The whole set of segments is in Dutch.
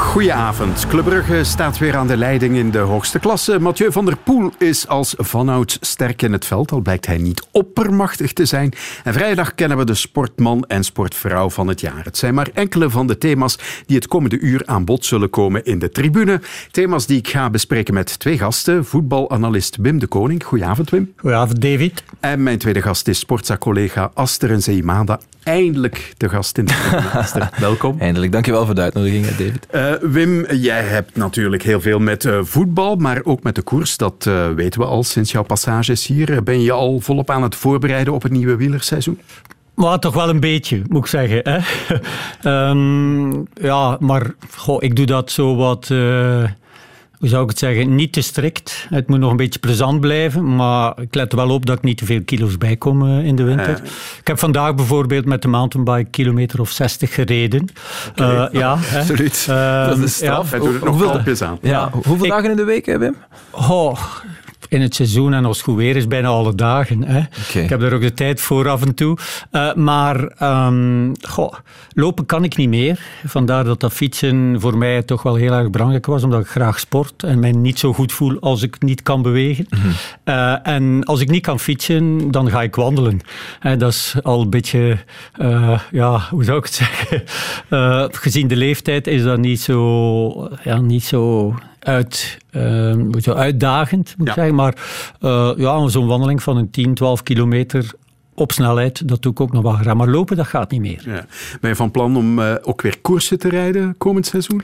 Goedenavond. Club Brugge staat weer aan de leiding in de hoogste klasse. Mathieu van der Poel is als vanouds sterk in het veld, al blijkt hij niet oppermachtig te zijn. En vrijdag kennen we de sportman en sportvrouw van het jaar. Het zijn maar enkele van de thema's die het komende uur aan bod zullen komen in de tribune. Thema's die ik ga bespreken met twee gasten. Voetbalanalist Wim de Koning. Goedenavond, Wim. Goedenavond, David. En mijn tweede gast is sportza-collega Aster Zeimada. Eindelijk de gast in de tribune. Aster, welkom. Eindelijk, dankjewel voor de uitnodiging, David. Uh, Wim, jij hebt natuurlijk heel veel met uh, voetbal, maar ook met de koers. Dat uh, weten we al sinds jouw passages hier. Ben je al volop aan het voorbereiden op het nieuwe wielerseizoen? Maar toch wel een beetje, moet ik zeggen. Hè? um, ja, maar goh, ik doe dat zo wat hoe zou ik het zeggen, niet te strikt. Het moet nog een beetje plezant blijven, maar ik let er wel op dat ik niet te veel kilo's bijkom uh, in de winter. Ik heb vandaag bijvoorbeeld met de mountainbike kilometer of 60 gereden. Okay. Uh, ja, absoluut. Uh, dat is straf. Ja. Hij doet er nog hoeveel, aan. Ja. Hoeveel ik, dagen in de week, Wim? Oh, in het seizoen en als het goed weer is, bijna alle dagen. Hè. Okay. Ik heb er ook de tijd voor af en toe. Uh, maar um, goh, lopen kan ik niet meer. Vandaar dat dat fietsen voor mij toch wel heel erg belangrijk was, omdat ik graag sport en mij niet zo goed voel als ik niet kan bewegen. Mm -hmm. uh, en als ik niet kan fietsen, dan ga ik wandelen. Uh, dat is al een beetje, ja, hoe zou ik het zeggen? gezien de leeftijd is dat niet zo, ja, niet zo uit, uh, uitdagend, moet ik ja. zeggen. Maar uh, ja, zo'n wandeling van een 10, 12 kilometer op snelheid, dat doe ik ook nog wel graag. Maar lopen, dat gaat niet meer. Ja. Ben je van plan om uh, ook weer koersen te rijden komend seizoen?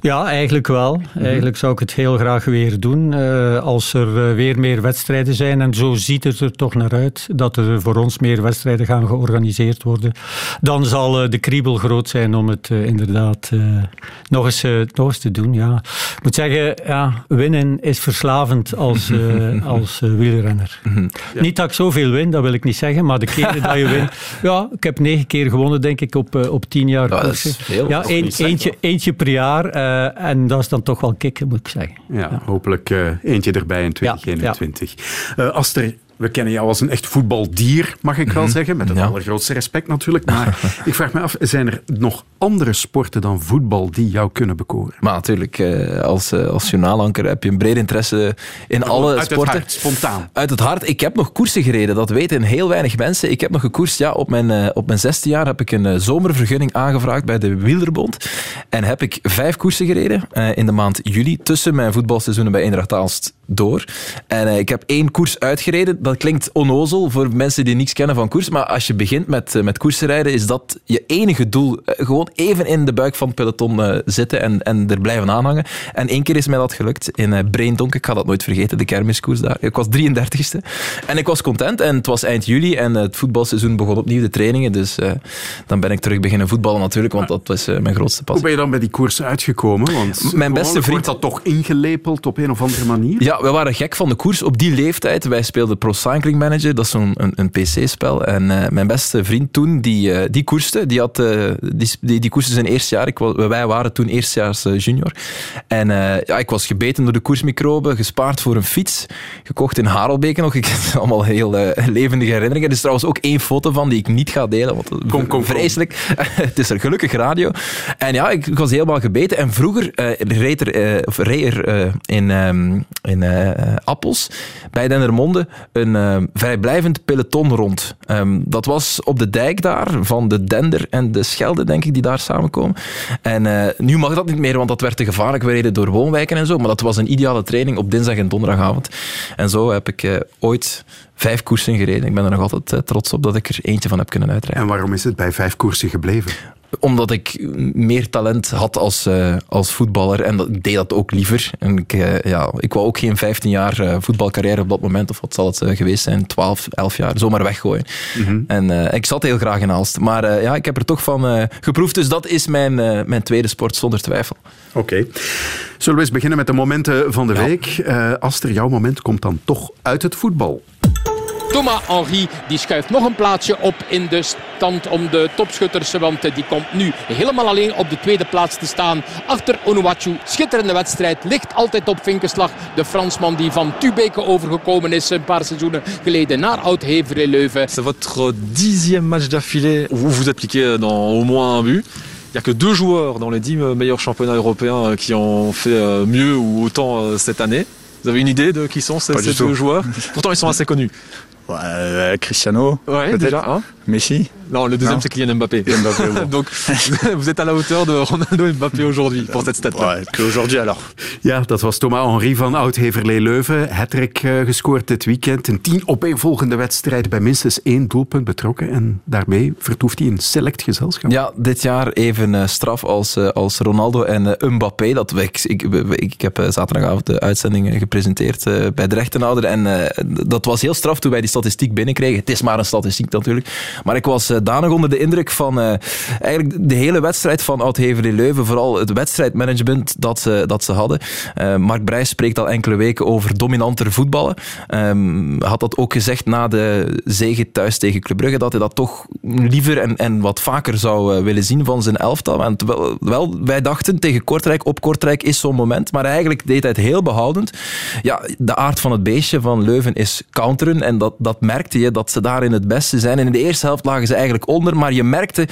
Ja, eigenlijk wel. Eigenlijk zou ik het heel graag weer doen. Uh, als er uh, weer meer wedstrijden zijn. En zo ziet het er toch naar uit dat er voor ons meer wedstrijden gaan georganiseerd worden. Dan zal de kriebel groot zijn om het inderdaad nog, eens, nog eens te doen. Ja. Ik moet zeggen, ja, winnen is verslavend als, als wielrenner. Ja. Niet dat ik zoveel win, dat wil ik niet zeggen. Maar de keren dat je wint... Ja, ik heb negen keer gewonnen, denk ik, op, op tien jaar. Ja, dat is veel, ja, een, eentje, eentje per jaar. Uh, en dat is dan toch wel kicken, moet ik zeggen. Ja, ja. hopelijk uh, eentje erbij in 2021. Ja, uh, Aster, we kennen jou als een echt voetbaldier, mag ik wel mm -hmm. zeggen. Met het ja. allergrootste respect natuurlijk. Maar ik vraag me af, zijn er nog andere sporten dan voetbal die jou kunnen bekoren? Maar natuurlijk, als, als journaalanker heb je een breed interesse in alle uit sporten. Uit het hart, spontaan. Uit het hart. Ik heb nog koersen gereden, dat weten heel weinig mensen. Ik heb nog gekoerst, ja, op mijn, op mijn zesde jaar heb ik een zomervergunning aangevraagd bij de Wielerbond. En heb ik vijf koersen gereden in de maand juli, tussen mijn voetbalseizoenen bij Eendracht Aalst door. En ik heb één koers uitgereden dat klinkt onnozel voor mensen die niks kennen van koers, maar als je begint met, met koersen rijden, is dat je enige doel. Gewoon even in de buik van het peloton uh, zitten en, en er blijven aanhangen. En één keer is mij dat gelukt in Breendonk. Ik ga dat nooit vergeten, de kermiskoers daar. Ik was 33ste. En ik was content en het was eind juli en het voetbalseizoen begon opnieuw de trainingen. Dus uh, dan ben ik terug beginnen voetballen natuurlijk, want dat was mijn grootste passie. Hoe ben je dan bij die koers uitgekomen? Want mijn beste vriend... dat toch ingelepeld op een of andere manier? Ja, we waren gek van de koers. Op die leeftijd, wij speelden Pro Cycling Manager, dat is zo'n een, een PC-spel. En uh, mijn beste vriend toen, die, uh, die koerste, die, had, uh, die, die, die koerste zijn eerste jaar. Ik, wij waren toen eerstejaars junior. En ja, ik was gebeten door de koersmicroben, gespaard voor een fiets, gekocht in Harelbeke nog. Ik heb allemaal heel levendige herinneringen. Er is trouwens ook één foto van die ik niet ga delen, want kom, kom, vreselijk. het is er gelukkig radio. En ja, ik, ik was helemaal gebeten. En vroeger reed er, of reed er in, um, in Appels, bij Dendermonde, een uh, vrijblijvend peloton rond. Um, dat was op de dijk daar, van de Dender en de Schelde, denk ik, die daar samenkomen. En uh, nu mag dat niet meer, want dat werd te gevaarlijk. We reden door woonwijken en zo, maar dat was een ideale training op dinsdag en donderdagavond. En zo heb ik uh, ooit vijf koersen gereden. Ik ben er nog altijd trots op dat ik er eentje van heb kunnen uitrijden. En waarom is het bij vijf koersen gebleven? Omdat ik meer talent had als, uh, als voetballer en dat, ik deed dat ook liever. En ik, uh, ja, ik wou ook geen 15 jaar uh, voetbalcarrière op dat moment, of wat zal het geweest zijn, 12, 11 jaar, zomaar weggooien. Mm -hmm. En ik zat heel graag in Aalst. Maar ja, ik heb er toch van geproefd, dus dat is mijn, mijn tweede sport, zonder twijfel. Oké. Okay. Zullen we eens beginnen met de momenten van de ja. week? Aster, jouw moment komt dan toch uit het voetbal. Thomas Henry die schuift nog een plaatsje op in de stand om de topschutters. Want die komt nu helemaal alleen op de tweede plaats te staan. Achter Onuachu. Schitterende wedstrijd. Ligt altijd op vinkenslag. De Fransman die van Tubeke overgekomen is een paar seizoenen geleden naar Oud-Heverlee Leuven. C'est votre dixième match d'affilée où vous vous appliquez dans au moins un but. Il n'y a que deux joueurs dans les dix meilleurs championnats européens euh, qui ont fait euh, mieux ou autant euh, cette année. Vous avez une idée de qui sont ces, ces deux joueurs Pourtant, ils sont assez connus. Ouais, Cristiano. Ouais, déjà. Hein Messi. Non, le deuxième, c'est Kylian Mbappé. Mbappé bon. Donc, vous êtes à la hauteur de Ronaldo et Mbappé aujourd'hui pour cette stat Ouais, que aujourd'hui alors. Ja, dat was Thomas Henry van Oud-Heverlee Leuven. Hattrick uh, gescoord dit weekend. Een tien opeenvolgende wedstrijden bij minstens één doelpunt betrokken. En daarmee vertoeft hij in select gezelschap. Ja, dit jaar even uh, straf als, uh, als Ronaldo en Mbappé. Dat, ik, ik, ik heb zaterdagavond de uitzending gepresenteerd bij de rechtenhouder. En dat was heel straf toen wij die statistiek binnenkregen. Het is maar een statistiek natuurlijk. Maar ik was danig onder de indruk van uh, eigenlijk de hele wedstrijd van Oud-Heverlee Leuven. Vooral het wedstrijdmanagement dat ze, dat ze hadden. Uh, Mark Brijs spreekt al enkele weken over dominanter voetballen. Um, had dat ook gezegd na de zege thuis tegen Club Brugge, dat hij dat toch liever en, en wat vaker zou willen zien van zijn elftal. Want wel, wel, wij dachten tegen Kortrijk, op Kortrijk is zo'n moment, maar eigenlijk deed hij het heel behoudend. Ja, de aard van het beestje van Leuven is counteren en dat, dat merkte je, dat ze daarin het beste zijn. En in de eerste helft lagen ze eigenlijk onder, maar je merkte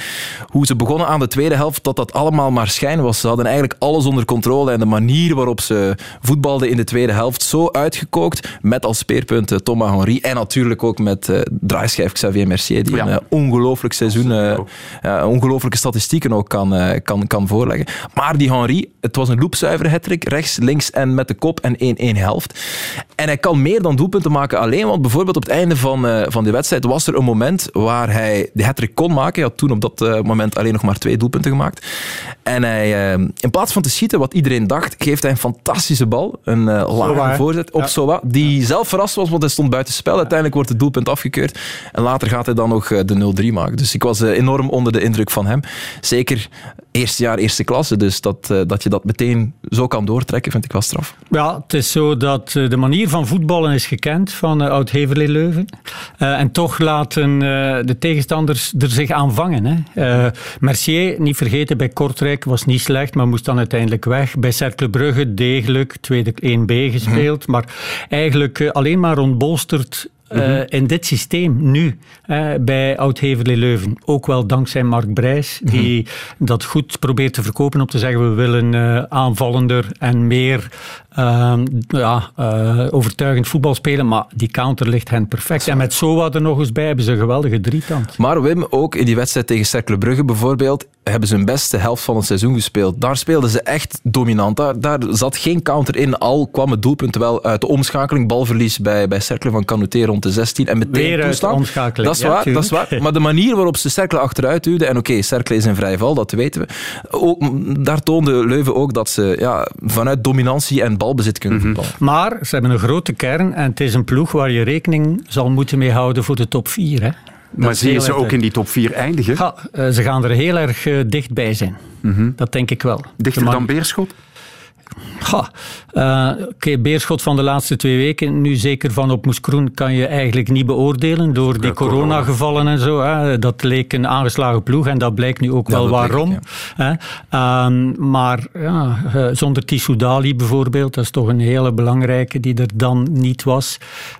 hoe ze begonnen aan de tweede helft dat dat allemaal maar schijn was. Ze hadden eigenlijk alles onder controle en de manier waarop ze voetbalden in de tweede helft zo uitgekookt, met als speerpunt Thomas Henry en natuurlijk ook met uh, draaischijf Xavier Mercier, die ja. een uh, ongelooflijk seizoen, uh, ongelooflijke statistieken ook kan, kan, kan voorleggen. Maar die Henry, het was een loopzuivere hattrick, rechts, links en met de kop en 1-1 helft. En hij kan meer dan doelpunten maken alleen, want bijvoorbeeld op het einde van, van de wedstrijd was er een moment waar hij de hattrick kon maken. Hij had toen op dat uh, moment alleen nog maar twee doelpunten gemaakt. En hij, uh, in plaats van te schieten, wat iedereen dacht, geeft hij een fantastische bal. Een uh, lage voorzet op ja. Sowa, die ja. zelf verrast was, want hij stond buiten spel. Uiteindelijk wordt het doelpunt afgekeurd. En later gaat hij dan nog de 0-3 maken. Dus ik was enorm onder de indruk van hem. Zeker eerste jaar, eerste klasse. Dus dat, dat je dat meteen zo kan doortrekken, vind ik wel straf. Ja, het is zo dat de manier van voetballen is gekend van Oud-Heverlee Leuven. en toch laten de tegenstanders er zich aan vangen. Hè. Mercier, niet vergeten, bij Kortrijk was niet slecht, maar moest dan uiteindelijk weg. Bij Cercle Brugge degelijk, tweede 1B gespeeld, hm. maar eigenlijk alleen maar ontbolsterd uh, in dit systeem nu uh, bij Oud-Heverlee Leuven. Ook wel dankzij Mark Brijs, die mm. dat goed probeert te verkopen om te zeggen we willen uh, aanvallender en meer ja, overtuigend voetbal spelen. Maar die counter ligt hen perfect. En met Sowa er nog eens bij hebben ze een geweldige drietand. Maar Wim, ook in die wedstrijd tegen Cercle Brugge bijvoorbeeld, hebben ze hun beste helft van het seizoen gespeeld. Daar speelden ze echt dominant. Daar, daar zat geen counter in, al kwam het doelpunt wel uit de omschakeling. Balverlies bij, bij Cercle van Canute rond de 16 en meteen Weer. Dat is, ja, waar, dat is waar. Maar de manier waarop ze Cercle achteruit duwden, en oké, okay, Cercle is een vrij val, dat weten we. Ook, daar toonde Leuven ook dat ze ja, vanuit dominantie en balbezit kunnen mm -hmm. voetballen. Maar ze hebben een grote kern en het is een ploeg waar je rekening zal moeten mee houden voor de top 4. Hè? Maar zie je ze ook in die top 4 eindigen? Ja, uh, ze gaan er heel erg uh, dichtbij zijn. Mm -hmm. Dat denk ik wel. Dichter dan Beerschot? Ha, uh, okay, Beerschot van de laatste twee weken, nu zeker van op Moeskroen, kan je eigenlijk niet beoordelen door die coronagevallen en zo. Hè. Dat leek een aangeslagen ploeg en dat blijkt nu ook ja, wel waarom. Ik, ja. um, maar ja, uh, zonder Tissoudali bijvoorbeeld, dat is toch een hele belangrijke die er dan niet was.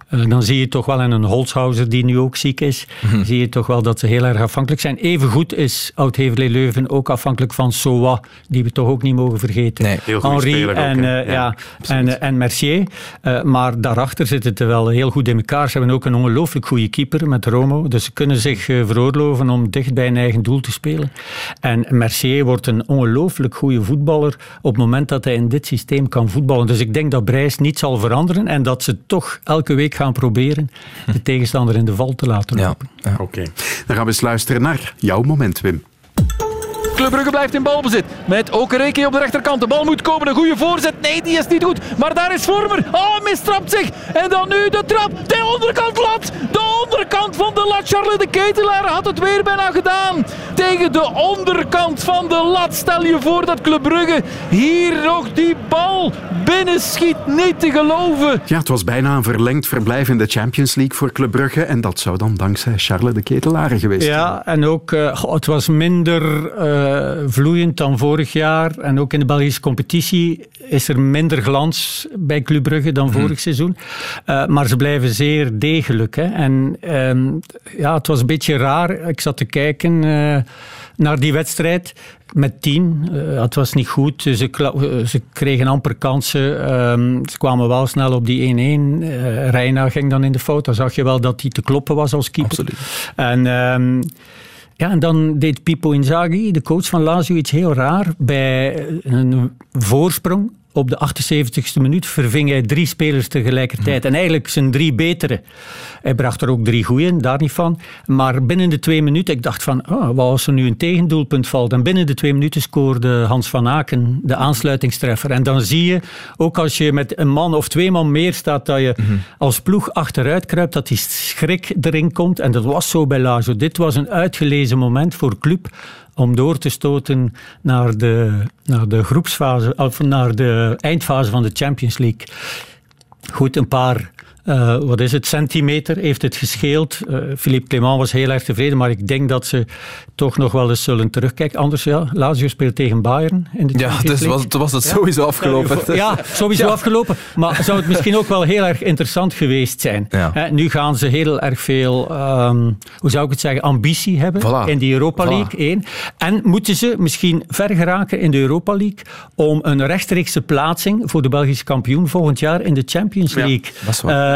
Uh, dan zie je toch wel, en een Holzhauser die nu ook ziek is, hm. zie je toch wel dat ze heel erg afhankelijk zijn. Evengoed is Oud-Heverlee Leuven ook afhankelijk van Soa, die we toch ook niet mogen vergeten. Nee, heel En, uh, ja, ja, en, en Mercier. Uh, maar daarachter zit het wel heel goed in elkaar. Ze hebben ook een ongelooflijk goede keeper met Romo. Dus ze kunnen zich uh, veroorloven om dicht bij een eigen doel te spelen. En Mercier wordt een ongelooflijk goede voetballer op het moment dat hij in dit systeem kan voetballen. Dus ik denk dat Brijs niet zal veranderen en dat ze toch elke week gaan proberen de tegenstander in de val te laten lopen. Ja. Ja. Oké, okay. dan gaan we eens luisteren naar jouw moment, Wim. Club Brugge blijft in balbezit. Met Okereke op de rechterkant. De bal moet komen. Een goede voorzet. Nee, die is niet goed. Maar daar is Vormer. Oh, mistrapt zich. En dan nu de trap. De onderkant lat. De onderkant van de lat. Charles de Ketelaar had het weer bijna gedaan. Tegen de onderkant van de lat. Stel je voor dat Club Brugge hier nog die bal binnen schiet. Niet te geloven. Ja, het was bijna een verlengd verblijf in de Champions League voor Club Brugge. En dat zou dan dankzij Charles de Ketelare geweest zijn. Ja, en ook uh, het was minder uh, vloeiend dan vorig jaar. En ook in de Belgische competitie is er minder glans bij Club Brugge dan mhm. vorig seizoen. Uh, maar ze blijven zeer degelijk. Hè. En um, ja, het was een beetje raar. Ik zat te kijken naar die wedstrijd met tien. Uh, het was niet goed. Ze, ze kregen amper kansen. Um, ze kwamen wel snel op die 1-1. Uh, Reina ging dan in de fout. Dan zag je wel dat hij te kloppen was als keeper. Absoluut. En... Um, ja, en dan deed Pippo Inzaghi, de coach van Lazio, iets heel raar. Bij een voorsprong op de 78ste minuut verving hij drie spelers tegelijkertijd. En eigenlijk zijn drie betere. Hij bracht er ook drie goeie, daar niet van. Maar binnen de twee minuten, ik dacht van, oh, wat als er nu een tegendoelpunt valt? En binnen de twee minuten scoorde Hans van Aken de aansluitingstreffer. En dan zie je, ook als je met een man of twee man meer staat, dat je mhm. als ploeg achteruit kruipt, dat die schrik erin komt. En dat was zo bij Lazio. Dit was een uitgelezen moment voor club om door te stoten naar de, naar de groepsfase, of naar de eindfase van de Champions League. Goed, een paar uh, wat is het, centimeter heeft het gescheeld. Uh, Philippe Clement was heel erg tevreden, maar ik denk dat ze toch nog wel eens zullen terugkijken. Anders, ja, Lazio speelt tegen Bayern in de Ja, dus was, was het sowieso afgelopen. Ja, sowieso afgelopen. Maar zou het misschien ook wel heel erg interessant geweest zijn. Ja. nu gaan ze heel erg veel, um, hoe zou ik het zeggen, ambitie hebben in die Europa League 1. En moeten ze misschien ver geraken in de Europa League om een rechtstreekse plaatsing voor de Belgische kampioen volgend jaar in de Champions League. Ja, dat is waar. Uh,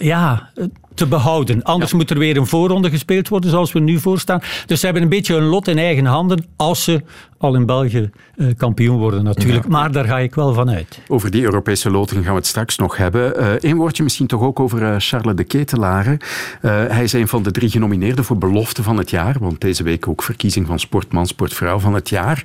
ja, te behouden. Anders moet er weer een voorronde gespeeld worden, zoals we nu voorstaan. Dus ze hebben een beetje hun lot in eigen handen als ze al in België uh, kampioen worden natuurlijk. Maar daar ga ik wel van uit. Over die Europese loting gaan we het straks nog hebben. Eén uh, woordje misschien toch ook over uh, Charles de Ketelare. hij is een van de drie genomineerden voor belofte van het jaar. Want deze week ook verkiezing van sportman, sportvrouw van het jaar.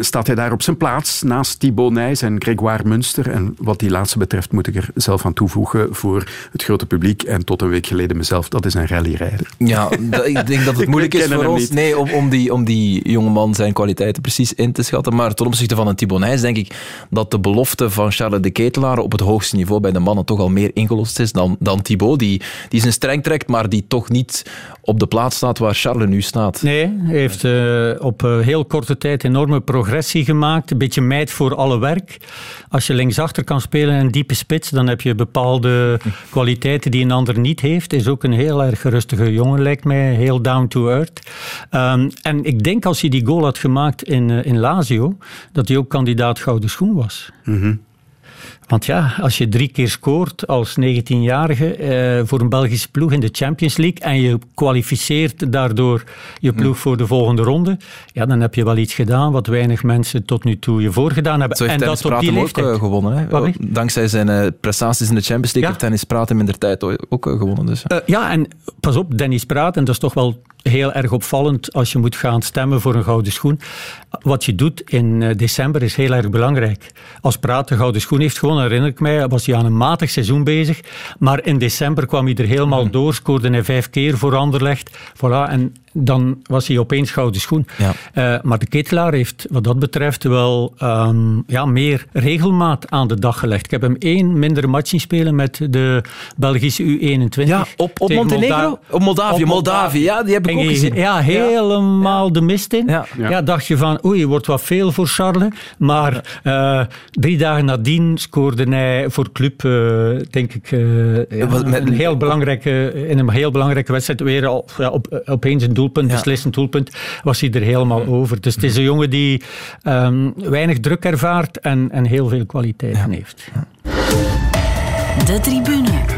staat hij daar op zijn plaats naast Thibaut Nijs en Grégoire Munster. En wat die laatste betreft moet ik er zelf aan toevoegen voor het grote publiek en tot een week geleden mezelf, dat is een rallyrijder. Ja, ik denk dat het moeilijk is voor ons nee, om, om, die, om die jongeman zijn kwaliteiten precies in te schatten. Maar ten opzichte van een Thibonijs denk ik dat de belofte van Charles de Ketelaar op het hoogste niveau bij de mannen toch al meer ingelost is dan, dan Thibaut, die, die zijn streng trekt, maar die toch niet op de plaats staat waar Charles nu staat. Nee, hij heeft uh, op uh, heel korte tijd enorme progressie gemaakt. Een beetje meid voor alle werk. Als je linksachter kan spelen en diepe spits, dan heb je bepaalde kwaliteiten die een ander niet heeft. Is ook een heel erg rustige jongen, lijkt mij. Heel down to earth. Um, en ik denk als hij die goal had gemaakt in, uh, in Lazio, dat hij ook kandidaat gouden schoen was. Mm -hmm. Want ja, als je drie keer scoort als 19-jarige eh, voor een Belgische ploeg in de Champions League en je kwalificeert daardoor je ploeg voor de volgende ronde, ja, dan heb je wel iets gedaan wat weinig mensen tot nu toe je voorgedaan hebben. Zo heeft en dat op die leeftijd. ook uh, gewonnen. Hè? Dankzij zijn uh, prestaties in de Champions League ja. heeft Dennis Praat in de tijd ook uh, gewonnen. Dus. ja, en pas op, Dennis Praat, en dat is toch wel heel erg opvallend als je moet gaan stemmen voor een gouden schoen. Wat je doet in eh, december is heel erg belangrijk. Als Praat de gouden schoen heeft gewonnen, herinner ik mij, was hij aan een matig seizoen bezig. Maar in december kwam hij er helemaal hmm. door, scoorde hij vijf keer voor Anderlecht. Voilà, en dan was hij opeens gouden schoen. Ja. Uh, maar de ketelaar heeft wat dat betreft wel um, ja, meer regelmaat aan de dag gelegd. Ik heb hem één minder match zien spelen met de Belgische U21. Ja, op, op Montenegro? Molda op Moldavië, op Moldavië. Ja, die heb ik ook gezien. Ja, helemaal ja. de mist in. Ja. ja. dacht je van, oei, wordt wat veel voor Charles. Maar uh, drie dagen nadien scoorde hij voor club, uh, denk ik, met, een heel belangrijke, in een heel belangrijke wedstrijd weer al, op, opeens een doelpunt, beslissend doelpunt, was hij er helemaal over. Dus het is een jongen die um, weinig druk ervaart en, en heel veel kwaliteiten heeft. De tribune.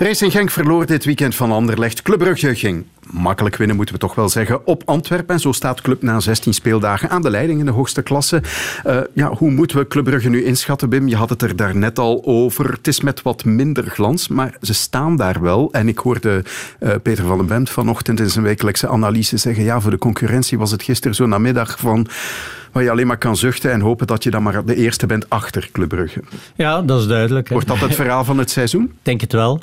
Racing Genk verloor dit weekend van Anderlecht. Club Brugge ging makkelijk winnen, moeten we toch wel zeggen, op Antwerpen. En zo staat Club na 16 speeldagen aan de leiding in de hoogste klasse. Uh, ja, hoe moeten we Club Brugge nu inschatten, Bim? Je had het er daarnet al over. Het is met wat minder glans, maar ze staan daar wel. En ik hoorde uh, Peter van den Bent vanochtend in zijn wekelijkse analyse zeggen ja, voor de concurrentie was het gisteren zo namiddag van waar je alleen maar kan zuchten en hopen dat je dan maar de eerste bent achter Club Brugge. Ja, dat is duidelijk. Wordt dat het verhaal van het seizoen? Denk het wel.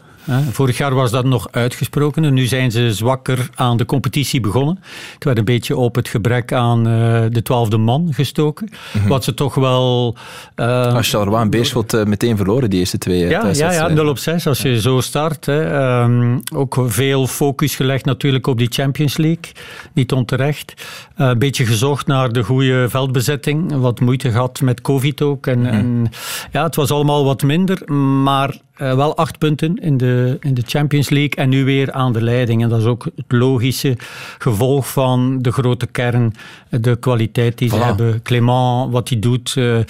Vorig jaar was dat nog uitgesproken. Nu zijn ze zwakker aan de competitie begonnen. Het werd een beetje op het gebrek aan uh, de twaalfde man gestoken. Mhm. Wat ze toch wel... Uh, als Charleroi en Beerschot uh, meteen verloren, die eerste twee Ja, ja, ja 0 op 6 als je zo start. Hè. Um, ook veel focus gelegd natuurlijk op die Champions League. Niet onterecht. een beetje gezocht naar de goede veldbezetting. Wat moeite gehad met covid ook. En, mm en ja, het was allemaal wat minder. Maar uh, wel acht punten in de, in de Champions League en nu weer aan de leiding. En dat is ook het logische gevolg van de grote kern, de kwaliteit die ze hebben. Clément, wat hij doet, uh, uh,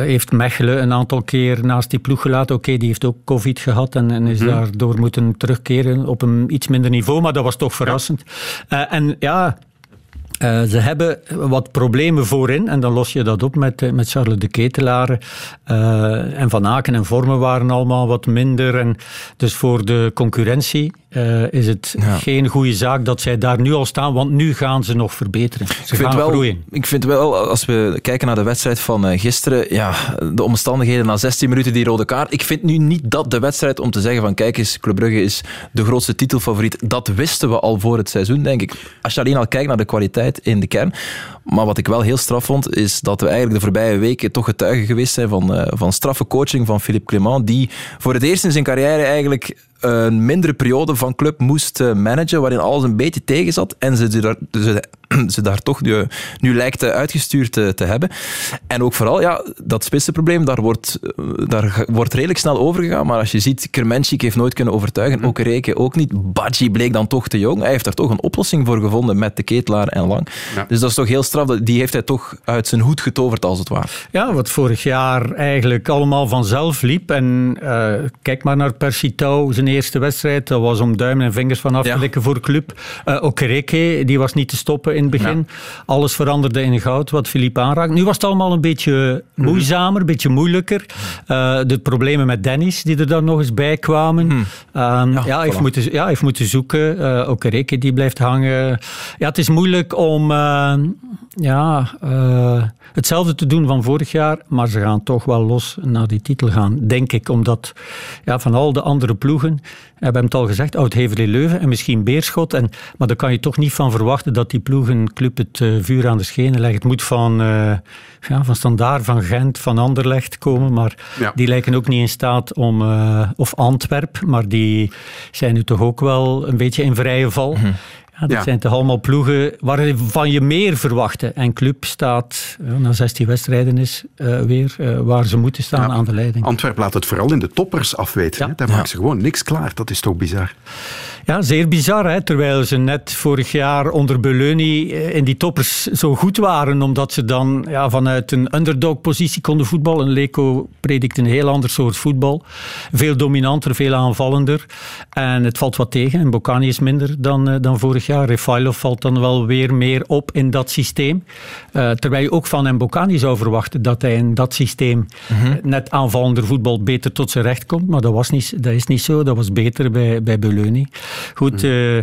heeft Mechelen een aantal keer naast die ploeg gelaten. Oké, die heeft ook covid gehad en, en is mm daardoor moeten terugkeren op een iets minder niveau, maar dat was toch verrassend. Ja. en ja, uh, ze hebben wat problemen voorin en dan los je dat op met, met Charles de Ketelaar. Uh, en Van Aken en Vormen waren allemaal wat minder. En dus voor de concurrentie uh, is het geen goede zaak dat zij daar nu al staan, want nu gaan ze nog verbeteren. Ze ik gaan wel, groeien. Ik vind wel, als we kijken naar de wedstrijd van uh, gisteren, ja, de omstandigheden na 16 minuten, die rode kaart. Ik vind nu niet dat de wedstrijd om te zeggen van kijk eens, Club Brugge is de grootste titelfavoriet. Dat wisten we al voor het seizoen, denk ik. Als je alleen al kijkt naar de kwaliteit in de kern. Maar wat ik wel heel straf vond, is dat we eigenlijk de voorbije weken toch getuigen geweest zijn van, uh, van straffe coaching van Philippe Clement, die voor het eerst in zijn carrière eigenlijk een mindere periode van club moest eh, managen, waarin alles een beetje tegen zat en ze, ze, ze, ze daar toch nu, nu lijkt uitgestuurd te, te, hebben. En ook vooral, ja, dat spitsenprobleem, daar wordt, eh, daar wordt redelijk snel overgegaan, maar als je ziet, Kermenschik heeft nooit kunnen overtuigen, ook Reke ook niet. Badji bleek dan toch te jong. Hij heeft daar toch een oplossing voor gevonden met de ketelaar en Lang. Dus dat is toch heel straf, die heeft hij toch uit zijn hoed getoverd, als het ware. Ja, wat vorig jaar eigenlijk allemaal vanzelf liep. En uh, kijk maar naar Persitouw, zijn eerste wedstrijd. Dat was om duimen en vingers van af te ja. voor club. Uh, Okereke, die was niet te stoppen in het begin. Ja. Alles veranderde in goud, wat Philippe aanraakt. Nu was het allemaal een beetje moeizamer, een beetje moeilijker. Uh, de problemen met Dennis, die er dan nog eens bij kwamen. Um, ja, ja, heeft moeten, ja, heeft moeten zoeken. Uh, Okereke, die blijft hangen. Ja, het is moeilijk om ja, hetzelfde te doen van vorig jaar, maar ze gaan toch wel los naar die titel gaan, denk ik. Omdat ja, van al de andere ploegen, we hebben het al gezegd, Oud-Heverlee Leuven en misschien Beerschot. En, maar daar kan je toch niet van verwachten dat die ploegenclub het uh, vuur aan de schenen legt. Het moet van, uh, ja, van Standaard, van Gent, van Anderlecht komen. Maar ja. die lijken ook niet in staat om... Uh, of Antwerp, maar die zijn nu toch ook wel een beetje in vrije val. Mm -hmm. Ja, dat ja. zijn toch allemaal ploegen waarvan je meer verwachtte. En Club staat, na 16 wedstrijden is uh, weer uh, waar ze moeten staan ja. aan de leiding. Antwerp laat het vooral in de toppers afweten. Daar maken ze gewoon niks klaar. Dat is toch bizar. Ja, zeer bizar. Hè? Terwijl ze net vorig jaar onder Beleuni in die toppers zo goed waren. Omdat ze dan ja, vanuit een underdog-positie konden voetballen. Leco predikt een heel ander soort voetbal. Veel dominanter, veel aanvallender. En het valt wat tegen. En Bocani is minder dan, uh, dan vorig jaar. Refailov valt dan wel weer meer op in dat systeem. Uh, terwijl je ook van Mbokani zou verwachten dat hij in dat systeem mm -hmm. net aanvallender voetbal beter tot zijn recht komt. Maar dat, was niet, dat is niet zo. Dat was beter bij, bij Beleuni. Goed. Uh,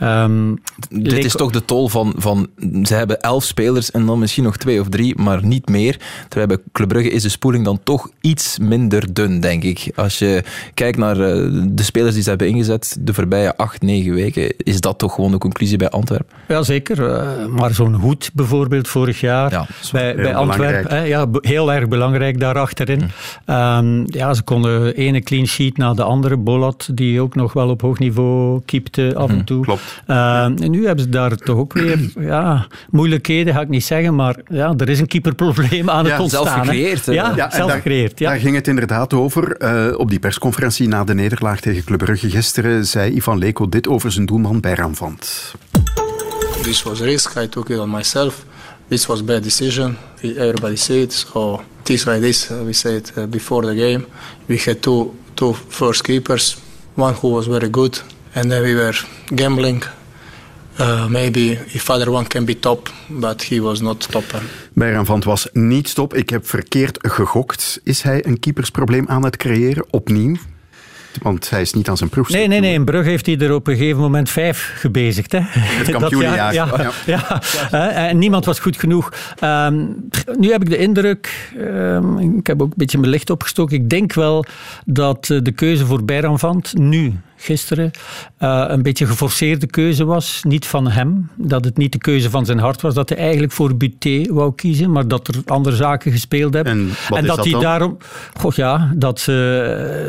um, Dit Leek... is toch de tol van, van... Ze hebben elf spelers en dan misschien nog twee of drie, maar niet meer. Terwijl bij Club Brugge is de spoeling dan toch iets minder dun, denk ik. Als je kijkt naar uh, de spelers die ze hebben ingezet de voorbije acht, negen weken, is dat toch gewoon de conclusie bij Antwerpen? Ja, zeker. Uh, maar zo'n Hoed bijvoorbeeld vorig jaar ja, bij, bij Antwerpen. Ja, heel erg belangrijk daar achterin. Hm. Um, ja, ze konden ene clean sheet na de andere. Bolat, die ook nog wel op hoog niveau keepte af en toe. Klopt. Uh, en nu hebben ze daar toch ook weer ja, moeilijkheden, ga ik niet zeggen, maar ja, er is een keeperprobleem aan het ja, ontstaan. Zelf gecreëerd. Ja, ja, zelf daar, gecreëerd. Ja. Daar ging het inderdaad over. Uh, op die persconferentie na de nederlaag tegen Club Brugge gisteren zei Ivan Leko dit over zijn doelman Bayram Vant. This was a risk, I took it on myself. This was a bad decision. Everybody said so. It is like this. We said before the game. We had two two first keepers. One who was very good, and then we were gambling. Uh, maybe if other one can be top, but he was not top. Bayram Vant was niet top. Ik heb verkeerd gegokt. Is hij een keepersprobleem aan het creëren? Opnieuw? want hij is niet aan zijn ploeg. Nee, nee, nee. In Brugge heeft hij er op een gegeven moment vijf gebezigd. Hè. Het kampioenjaar. Ja, ja, ja. En niemand was goed genoeg. Um, nu heb ik de indruk, um, ik heb ook een beetje mijn licht opgestoken, ik denk wel dat de keuze voor Bijranvant nu gisteren uh, een beetje geforceerde keuze was. Niet van hem, dat het niet de keuze van zijn hart was, dat hij eigenlijk voor Buté wou kiezen, maar dat er andere zaken gespeeld hebben. En, en dat, hij daarom... Goh, ja, dat... Uh,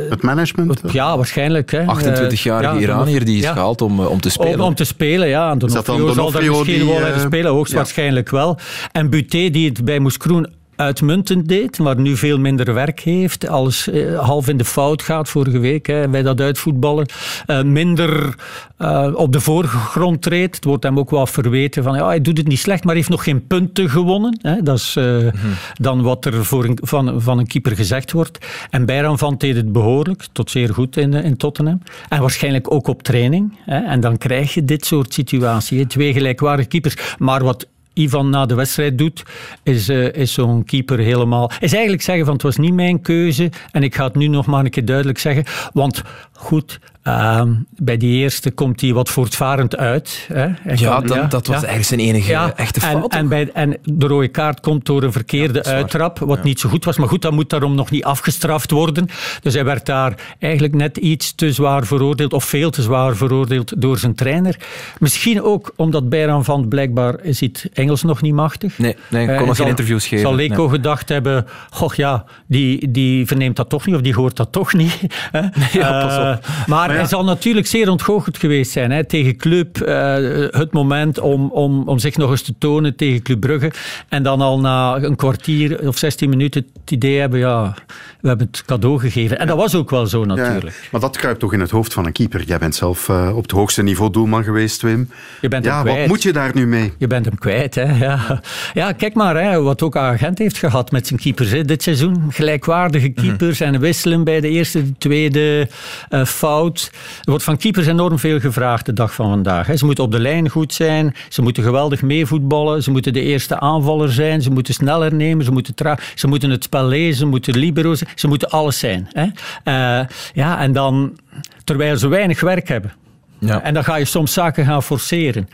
het management? ja, waarschijnlijk. 28-jarige uh, Iranier die is ja, gehaald om, om te spelen. Om, om te spelen, ja. Donofrio zal daar misschien wel spelen, hoogstwaarschijnlijk ja. wel. En Buté, die het bij Moeskroen uitmuntend deed, maar nu veel minder werk heeft. Alles eh, half in de fout gaat vorige week hè, bij dat uitvoetballen. Uh, minder uh, op de voorgrond treedt. Het wordt hem ook wel verweten van ja, hij doet het niet slecht, maar heeft nog geen punten gewonnen. Hè. Dat is mm-hmm. dan wat er voor een, van, van een keeper gezegd wordt. En Bijran van deed het behoorlijk, tot zeer goed in, in Tottenham. En waarschijnlijk ook op training. Hè. En dan krijg je dit soort situaties. Twee gelijkwaardige keepers. Maar wat Ivan na de wedstrijd doet, is, uh, is zo'n keeper helemaal... Is eigenlijk zeggen van het was niet mijn keuze en ik ga het nu nog maar een keer duidelijk zeggen. Want goed, Uh, bij die eerste komt hij wat voortvarend uit. Hè. ja, dan, ja, dat was eigenlijk zijn enige echte fout. En, en, bij, en, de rode kaart komt door een verkeerde uittrap, wat niet zo goed was. Maar goed, dat moet daarom nog niet afgestraft worden. Dus hij werd daar eigenlijk net iets te zwaar veroordeeld, of veel te zwaar veroordeeld door zijn trainer. Misschien ook omdat Bijran van blijkbaar is het Engels nog niet machtig. Nee, nee ik kon uh, nog geen interviews geven. Zal Leko nee. gedacht hebben, goh ja, die, die verneemt dat toch niet, of die hoort dat toch niet. ja, pas op. Maar hij zal natuurlijk zeer ontgoocheld geweest zijn hè, tegen Club. Uh, het moment om, om, om zich nog eens te tonen tegen Club Brugge. En dan al na een kwartier of 16 minuten het idee hebben, ja, we hebben het cadeau gegeven. En dat was ook wel zo natuurlijk. Ja, maar dat kruipt toch in het hoofd van een keeper. Jij bent zelf uh, op het hoogste niveau doelman geweest, Wim. Je bent ja, hem kwijt. wat moet je daar nu mee? Je bent hem kwijt, hè. Ja, ja kijk maar, hè, wat ook agent heeft gehad met zijn keepers hè, dit seizoen. Gelijkwaardige mhm. keepers en wisselen bij de eerste, de tweede uh, fout. Er wordt van keepers enorm veel gevraagd de dag van vandaag. Ze moeten op de lijn goed zijn, ze moeten geweldig meevoetballen, ze moeten de eerste aanvaller zijn, ze moeten sneller nemen, ze moeten, traag, ze moeten het spel lezen, ze moeten libero zijn, ze moeten alles zijn. Hè? Uh, ja, en dan, terwijl ze weinig werk hebben. Ja. En dan ga je soms zaken gaan forceren.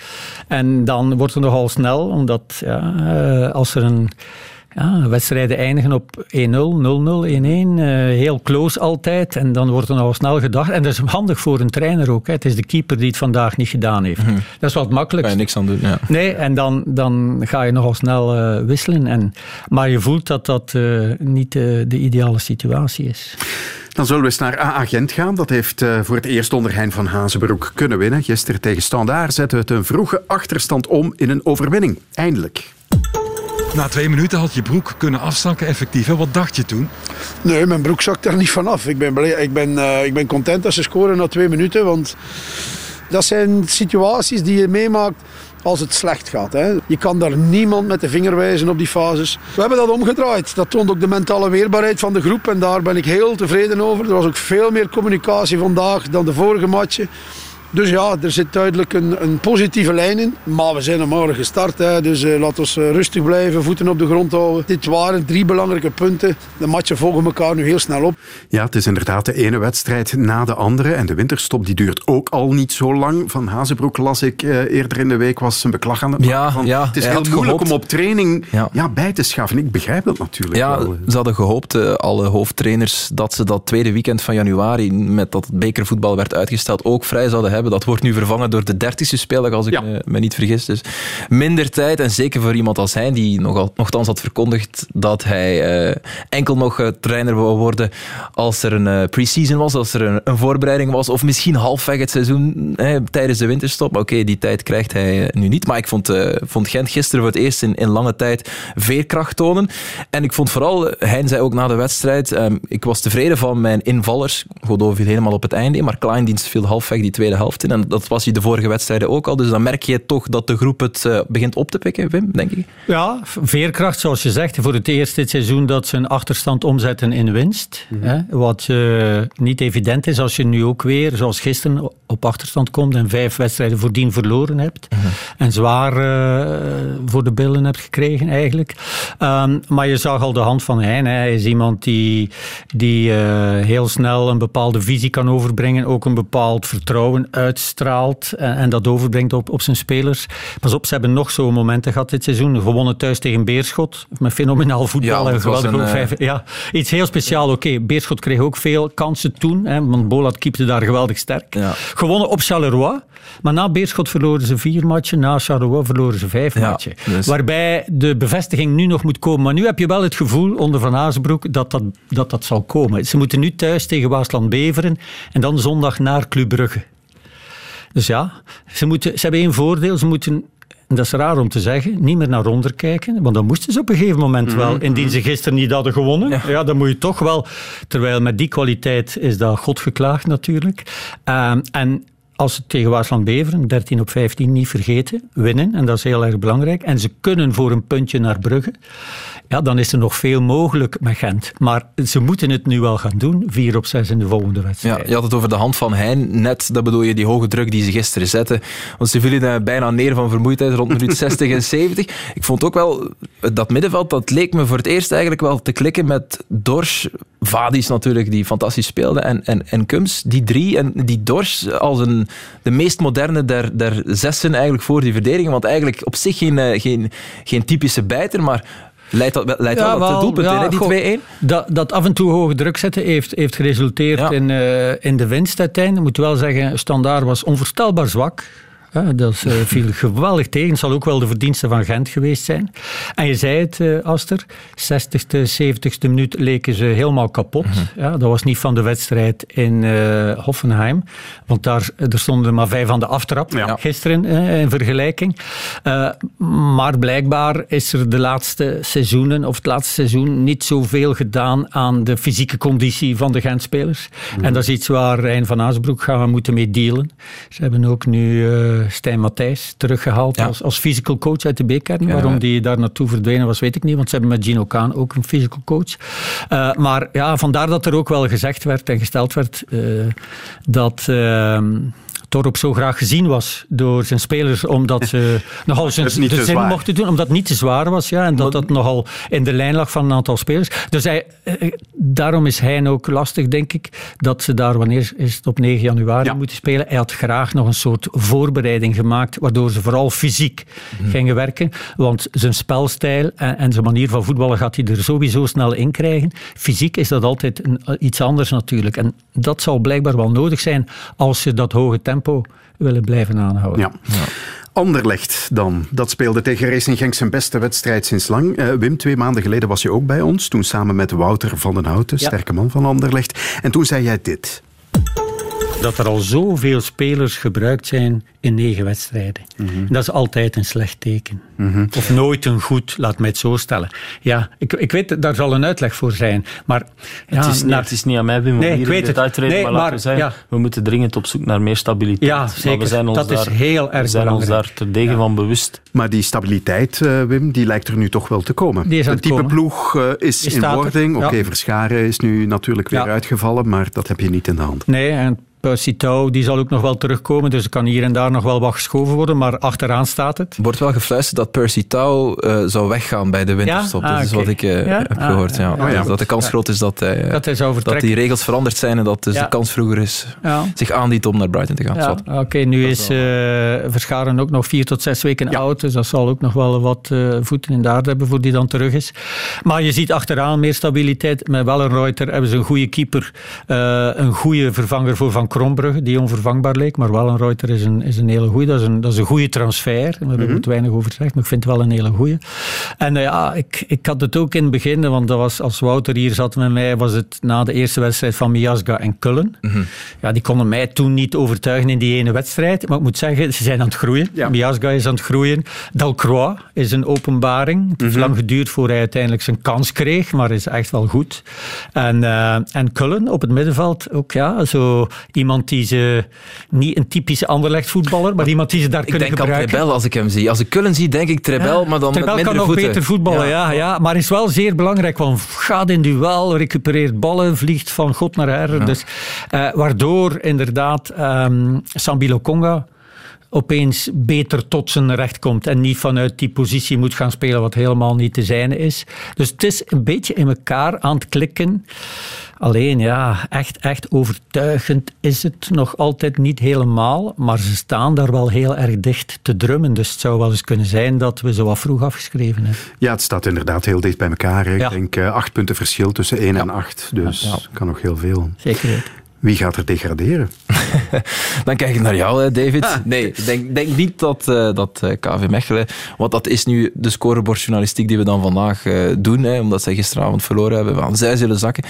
En dan wordt het nogal snel, omdat ja, uh, als er een ja, wedstrijden eindigen op 1-0, 0-0, 1-1. Uh, heel close altijd. En dan wordt er al snel gedacht. En dat is handig voor een trainer ook. Hè. Het is de keeper die het vandaag niet gedaan heeft. Mm -hmm. Dat is wat makkelijk. Kan je niks aan doen. Ja. Nee, en dan, dan ga je nogal snel uh, wisselen. En, maar je voelt dat dat uh, niet de ideale situatie is. Dan zullen we eens naar AA Gent gaan. Dat heeft uh, voor het eerst onder Hein van Hazenbroek kunnen winnen. Gisteren tegen Standaard zetten we het een vroege achterstand om in een overwinning. Eindelijk. Na twee minuten had je broek kunnen afzakken, effectief. Wat dacht je toen? Nee, mijn broek zakt er niet vanaf. Ik ben, ik ben, uh, ik ben content als ze scoren na twee minuten. Want dat zijn situaties die je meemaakt als het slecht gaat. Hè. Je kan daar niemand met de vinger wijzen op die fases. We hebben dat omgedraaid. Dat toont ook de mentale weerbaarheid van de groep. En daar ben ik heel tevreden over. Er was ook veel meer communicatie vandaag dan de vorige matchen. Dus ja, er zit duidelijk een, een positieve lijn in. Maar we zijn er morgen gestart. Hè, dus uh, laten we uh, rustig blijven, voeten op de grond houden. Dit waren drie belangrijke punten. De matchen volgen elkaar nu heel snel op. Ja, het is inderdaad de ene wedstrijd na de andere. En de winterstop die duurt ook al niet zo lang. Van Hazenbroek las ik uh, eerder in de week, was zijn beklag aan het ja, van, ja, Het is heel moeilijk gehoopt. om op training ja. ja. bij te schaven. Ik begrijp dat natuurlijk ja, wel. Ze hadden gehoopt, alle hoofdtrainers, dat ze dat tweede weekend van januari, met dat het bekervoetbal werd uitgesteld, ook vrij zouden hebben. Dat wordt nu vervangen door de dertigste speeldag, als ik ja. me, me, niet vergis. Dus minder tijd. En zeker voor iemand als hij, die nogal, nogthans had verkondigd dat hij uh, enkel nog uh, trainer wou worden als er een uh, pre-season was, als er een, een, voorbereiding was, of misschien halfweg het seizoen tijdens de winterstop. Oké, okay, die tijd krijgt hij nu niet. Maar ik vond, vond Gent gisteren voor het eerst in, in, lange tijd veerkracht tonen. En ik vond vooral, hij zei ook na de wedstrijd, um, ik was tevreden van mijn invallers. Godot viel helemaal op het einde, maar Kleindienst viel halfweg die tweede helft in. En dat was hij de vorige wedstrijden ook al. Dus dan merk je toch dat de groep het uh, begint op te pikken, Wim, denk ik. Ja, veerkracht, zoals je zegt. Voor het eerst dit seizoen dat ze een achterstand omzetten in winst. Mm -hmm. hè, wat uh, niet evident is als je nu ook weer, zoals gisteren, op achterstand komt en vijf wedstrijden voordien verloren hebt. Mhm. En zwaar eh, voor de billen hebt gekregen eigenlijk. Ehm, maar je zag al de hand van Hein. Hè. Hij is iemand die, die eh, heel snel een bepaalde visie kan overbrengen. Ook een bepaald vertrouwen uitstraalt. En, en dat overbrengt op, op zijn spelers. Pas op, ze hebben nog zo'n momenten gehad dit seizoen. Gewonnen thuis tegen Beerschot. Met fenomenaal voetbal. Ja, en geweldig ook eh, vijf- ja, iets heel speciaal. Oké, Beerschot kreeg ook veel kansen toen. Hè, want Bolat keepte daar geweldig sterk. Ja. Gewonnen op Charleroi. Maar na Beerschot verloren ze vier matchen. Na Charleroi verloren ze vijf Ja, matchen. dus- Waarbij de bevestiging nu nog moet komen. Maar nu heb je wel het gevoel onder Van Azenbroek dat dat, dat, dat zal komen. Ze moeten nu thuis tegen Waasland Beveren. En dan zondag naar Club Brugge. Dus ja, ze, moeten, ze hebben één voordeel. Ze moeten, en dat is raar om te zeggen, niet meer naar onder kijken. Want dan moesten ze op een gegeven moment wel. Indien ze gisteren niet hadden gewonnen, ja. dan moet je toch wel... Terwijl met die kwaliteit is dat God geklaagd natuurlijk. Ehm, en als ze tegen Waasland Beveren, 13 op 15, niet vergeten, winnen, en dat is heel erg belangrijk, en ze kunnen voor een puntje naar Brugge, ja, dan is er nog veel mogelijk met Gent. Maar ze moeten het nu wel gaan doen, 4 op 6 in de volgende wedstrijd. Ja, je had het over de hand van Hein. Net, dat bedoel je, die hoge druk die ze gisteren zetten. Want ze vielen daar bijna neer van vermoeidheid rond minuut 60 en 70. Ik vond ook wel, dat middenveld, dat leek me voor het eerst eigenlijk wel te klikken met Dors, Vadis natuurlijk, die fantastisch speelde, en, en, en Kums. Die drie, en die Dors als een, de meest moderne der, der zessen eigenlijk voor die verdediging. Want eigenlijk op zich geen, eh, geen, geen typische bijter, maar leidt dat, leidt wel wat doelpunten in, hè, die goh, 2-1. Dat, dat af en toe hoge druk zetten heeft, heeft geresulteerd Ja. in, eh, in de winst uiteindelijk. Ik moet wel zeggen, Standaard was onvoorstelbaar zwak. Ja, dat is, eh, viel geweldig tegen. Het zal ook wel de verdienste van Gent geweest zijn. En je zei het, eh, Aster, 60ste, 70ste minuut leken ze helemaal kapot. ja, dat was niet van de wedstrijd in eh, Hoffenheim. Want daar er stonden er maar vijf aan de aftrap Ja. gisteren in vergelijking. Maar blijkbaar is er de laatste seizoenen, of het laatste seizoen, niet zoveel gedaan aan de fysieke conditie van de Gentspelers. En dat is iets waar Rijn van Aasbroek gaan moeten mee dealen. Ze hebben ook nu Stijn Matthijs teruggehaald Ja. als, als physical coach uit de B-kern. Waarom die daar naartoe verdwenen was, weet ik niet. Want ze hebben met Gino Kaan ook een physical coach. Eh, maar ja, vandaar dat er ook wel gezegd werd en gesteld werd eh, dat... Torop zo graag gezien was door zijn spelers, omdat ze nogal zijn de zin zwaar. mochten doen, omdat het niet te zwaar was. Ja, en dat dat nogal in de lijn lag van een aantal spelers. Dus hij, eh, daarom is hij ook lastig, denk ik, dat ze daar, wanneer is het op 9 januari Ja. moeten spelen. Hij had graag nog een soort voorbereiding gemaakt, waardoor ze vooral fysiek gingen werken. Want zijn spelstijl en, en zijn manier van voetballen gaat hij er sowieso snel in krijgen. Fysiek is dat altijd een, iets anders natuurlijk. En dat zal blijkbaar wel nodig zijn als ze dat hoge tempo willen blijven aanhouden. Ja. Anderlecht dan. Dat speelde tegen Racing Genk zijn beste wedstrijd sinds lang. Eh, Wim, twee maanden geleden was je ook bij ons. Toen samen met Wouter van den Houten, Ja. sterke man van Anderlecht. En toen zei jij dit. Dat er al zoveel spelers gebruikt zijn in negen wedstrijden. Dat is altijd een slecht teken. Of nooit een goed, laat mij het zo stellen. Ja, ik, ik weet, daar zal een uitleg voor zijn. Maar ja, het, is niet, naar- het is niet aan mij, Wim, Nee, ik weet het. detail te treden, Nee, maar we zeggen, ja. we moeten dringend op zoek naar meer stabiliteit. Ja, Maar zeker. we zijn ons Dat is daar, heel erg We zijn ons belangrijk. daar te degen van bewust. Maar die stabiliteit, eh, Wim, die lijkt er nu toch wel te komen. Die is aan de het type komen. ploeg eh, is in wording. Oké, ja. Verscharen is nu natuurlijk weer Ja. uitgevallen, maar dat heb je niet in de hand. Nee, en Percy Tau, die zal ook nog wel terugkomen. Dus er kan hier en daar nog wel wat geschoven worden. Maar achteraan staat het. Er wordt wel gefluisterd dat Percy Tau eh, zou weggaan bij de winterstop. Ja? Ah, dat is oké. wat ik eh, Ja? heb Ah, gehoord. Ja. ja, ja. Dat de kans groot is dat, hij, eh, Dat hij zou dat die regels veranderd zijn en dat dus de kans vroeger is zich aandient om naar Brighton te gaan. Oké, nu is Verscharen ook nog vier tot zes weken oud, dus dat zal ook nog wel wat voeten in de aarde hebben voor die dan terug is. Maar je ziet achteraan meer stabiliteit. Met Wellenreuter hebben ze een goede keeper, een goede vervanger voor Van Krombrugge, die onvervangbaar leek. Maar Wellenreuter is een, is een hele goede, dat is een, dat is een goede transfer. Daar we het weinig over gezegd, maar ik vind het wel een hele goede. En eh, ja, ik, ik had het ook in het begin, want dat was, als Wouter hier zat met mij, was het na de eerste wedstrijd van Miasga en Kullen. Ja, die konden mij toen niet overtuigen in die ene wedstrijd. Maar ik moet zeggen, ze zijn aan het groeien. Miasga is aan het groeien. Dalcroix is een openbaring. Het heeft lang geduurd voor hij uiteindelijk zijn kans kreeg, maar is echt wel goed. En, eh, en Cullen op het middenveld ook, ja, zo iemand die ze... Niet een typische Anderlecht voetballer, maar iemand die ze daar Ik kunnen denk aan gebruiken. Trebel als ik hem zie. Als ik Kullen zie, denk ik Trebel, maar dan Trebel met kan nog voeten. beter voetballen, ja. Ja, Maar is wel zeer belangrijk, want gaat in duel, recupereert ballen, vliegt van god naar her. Dus, eh, waardoor inderdaad ehm Sambi Lokonga opeens beter tot zijn recht komt en niet vanuit die positie moet gaan spelen wat helemaal niet te zijne is. Dus het is een beetje in elkaar aan het klikken. Alleen ja, echt, echt overtuigend is het nog altijd niet helemaal, maar ze staan daar wel heel erg dicht te drummen. Dus het zou wel eens kunnen zijn dat we zo wat vroeg afgeschreven hebben. Ja, het staat inderdaad heel dicht bij elkaar. hè. Ik Ja. denk eh, acht punten verschil tussen 1 en 8. Dus Ja, kan nog heel veel. Zeker weten. Wie gaat er degraderen? Dan kijk ik naar jou, hè, David. Nee, ik denk, denk niet dat, eh, dat eh, KV Mechelen... Want dat is nu de scorebordjournalistiek die we dan vandaag eh, doen. Hè, omdat zij gisteravond verloren hebben. Van zij zullen zakken.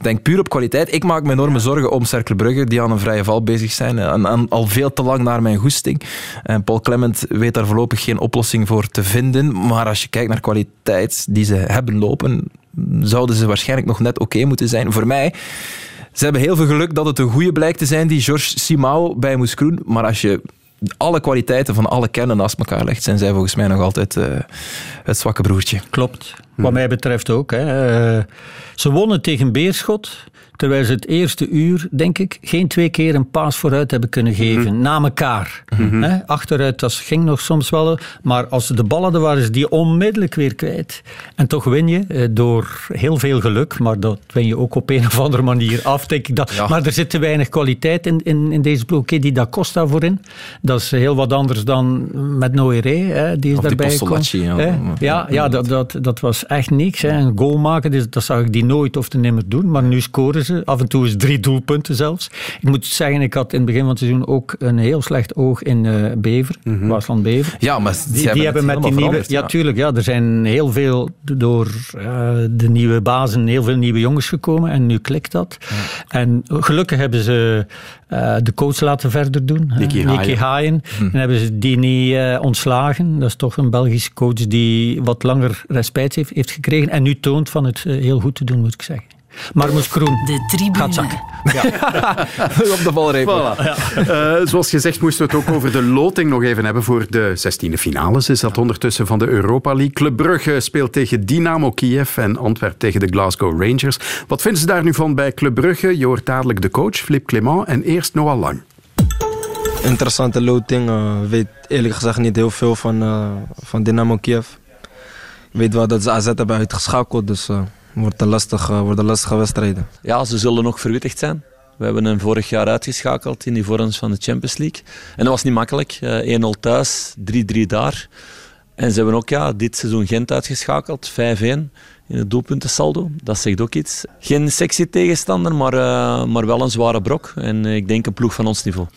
Denk puur op kwaliteit. Ik maak me enorme zorgen om Cercle Brugge, die aan een vrije val bezig zijn. En, en al veel te lang naar mijn goesting. En Paul Clement weet daar voorlopig geen oplossing voor te vinden. Maar als je kijkt naar kwaliteit die ze hebben lopen, zouden ze waarschijnlijk nog net oké moeten zijn. Voor mij... Ze hebben heel veel geluk dat het een goede blijkt te zijn, die Georges Simao bij Moeskroen. Maar als je alle kwaliteiten van alle kernen naast elkaar legt, zijn zij volgens mij nog altijd eh, het zwakke broertje. Klopt. Wat mij betreft ook. Hè. Eh, ze wonnen tegen Beerschot, terwijl ze het eerste uur, denk ik, geen twee keer een paas vooruit hebben kunnen geven, na elkaar. Hè, Achteruit, dat ging nog soms wel, maar als ze de bal hadden, waren ze die onmiddellijk weer kwijt. En toch win je eh, door heel veel geluk, maar dat win je ook op een of andere manier af, denk ik. Dat, Ja. Maar er zit te weinig kwaliteit in, in, in deze ploeg. Die Da Costa voorin, dat is heel wat anders dan met Noiré, die is Of daarbij ja. Ja, ja dat, dat, dat was echt niks. Hè. Een goal maken, dus, dat zag ik die nooit of te nimmer doen. Maar nu scoren Af en toe is drie doelpunten zelfs. Ik moet zeggen, ik had in het begin van het seizoen ook een heel slecht oog in eh, Bever. Waasland Bever. Ja, maar Die, hebben die het hebben met die nieuwe... Ja, tuurlijk. Ja, er zijn heel veel door eh, de nieuwe bazen, heel veel nieuwe jongens gekomen. En nu klikt dat. En gelukkig hebben ze eh, de coach laten verder doen. Nicky Haaien. Haaien. Hm. En hebben ze die niet ontslagen. Dat is toch een Belgische coach die wat langer respijt heeft, heeft gekregen. En nu toont van het heel goed te doen, moet ik zeggen. Maar Moes Kroen De tribune. gaat zakken. Op de valreep. Eh, zoals gezegd moesten we het ook over de loting nog even hebben voor de 16e finales. Is dat ondertussen van de Europa League. Club Brugge speelt tegen Dynamo Kiev en Antwerp tegen de Glasgow Rangers. Wat vinden ze daar nu van bij Club Brugge? Je hoort dadelijk de coach, Flip Clement, en eerst Noah Lang. Interessante loting. eh, Ik weet eerlijk gezegd niet heel veel van, eh, van Dynamo Kiev. Ik weet wel dat ze AZ hebben uitgeschakeld, dus eh wordt een lastig, eh, worden lastige wedstrijden. Ja, ze zullen nog verwittigd zijn. We hebben hem vorig jaar uitgeschakeld in die vorms van de Champions League. En dat was niet makkelijk. Eh, 1-0 thuis, 3-3 daar. En ze hebben ook ja, dit seizoen Gent uitgeschakeld, 5-1 in het doelpuntensaldo. Dat zegt ook iets. Geen sexy tegenstander, maar, eh, maar wel een zware brok. En eh, ik denk een ploeg van ons niveau.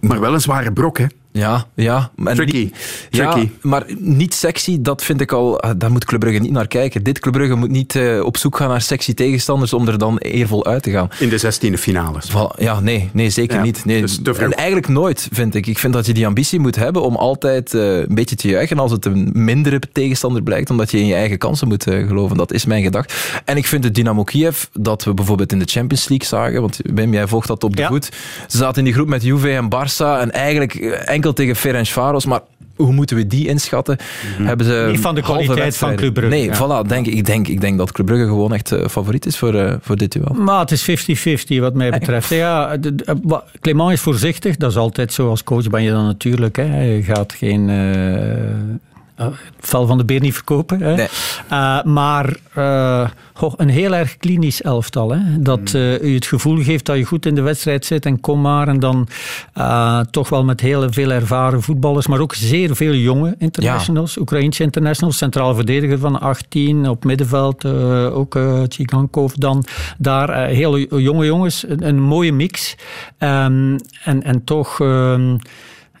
Maar wel een zware brok, hè? Ja, ja. En Tricky. niet- ja, Tricky. maar niet sexy, dat vind ik al... eh, Daar moet Club Brugge niet naar kijken. Dit Club Brugge moet niet eh, op zoek gaan naar sexy tegenstanders om er dan eervol uit te gaan. In de 16e finales. Voilà, Ja, nee, nee zeker Ja, niet. Nee, dus en eigenlijk nooit, vind ik. Ik vind dat je die ambitie moet hebben om altijd eh, een beetje te juichen als het een mindere tegenstander blijkt, omdat je in je eigen kansen moet eh, geloven. Dat is mijn gedachte. En ik vind het Dynamo Kiev, dat we bijvoorbeeld in de Champions League zagen, want Wim, jij volgt dat op de Ja. voet. Ze zaten in die groep met Juve en Barça en eigenlijk enkel tegen Ferencvaros, maar hoe moeten we die inschatten? Hebben ze Niet van de halve kwaliteit wedstrijden. van Club Brugge, Nee, ja. voilà, denk, ik, ik denk, ik denk dat Club Brugge gewoon echt eh, favoriet is voor, eh, voor dit duel. Maar het is 50-50 wat mij betreft. Ja, de- de- wa- Clément is voorzichtig. Dat is altijd zo. Als coach ben je dan natuurlijk. Hè. Je gaat geen... eh, eh, het vel van de beer niet verkopen. Hè. Nee. Eh, maar eh, goh, een heel erg klinisch elftal. Hè. Dat eh, u het gevoel geeft dat je goed in de wedstrijd zit en kom maar. En dan eh, toch wel met heel veel ervaren voetballers, maar ook zeer veel jonge internationals. Oekraïnse internationals, centraal verdediger van 18 op middenveld. eh, ook uh, Tsigankov dan. Daar eh, hele jonge jongens, een, een mooie mix. Ehm, en, en toch... ehm,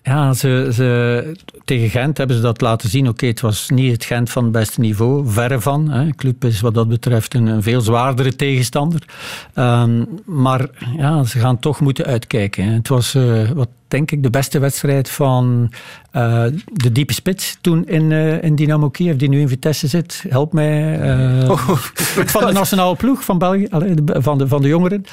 ja, ze, ze, tegen Gent hebben ze dat laten zien. Oké, het was niet het Gent van het beste niveau, verre van. Hè. Club is wat dat betreft een, een veel zwaardere tegenstander. Ehm, maar ja, ze gaan toch moeten uitkijken. Hè. Het was, eh, wat denk ik, de beste wedstrijd van eh, de diepe spits toen in, eh, in Dynamo Kiev, die nu in Vitesse zit. Help mij. eh, van de nationale ploeg van België, van, de, van de jongeren.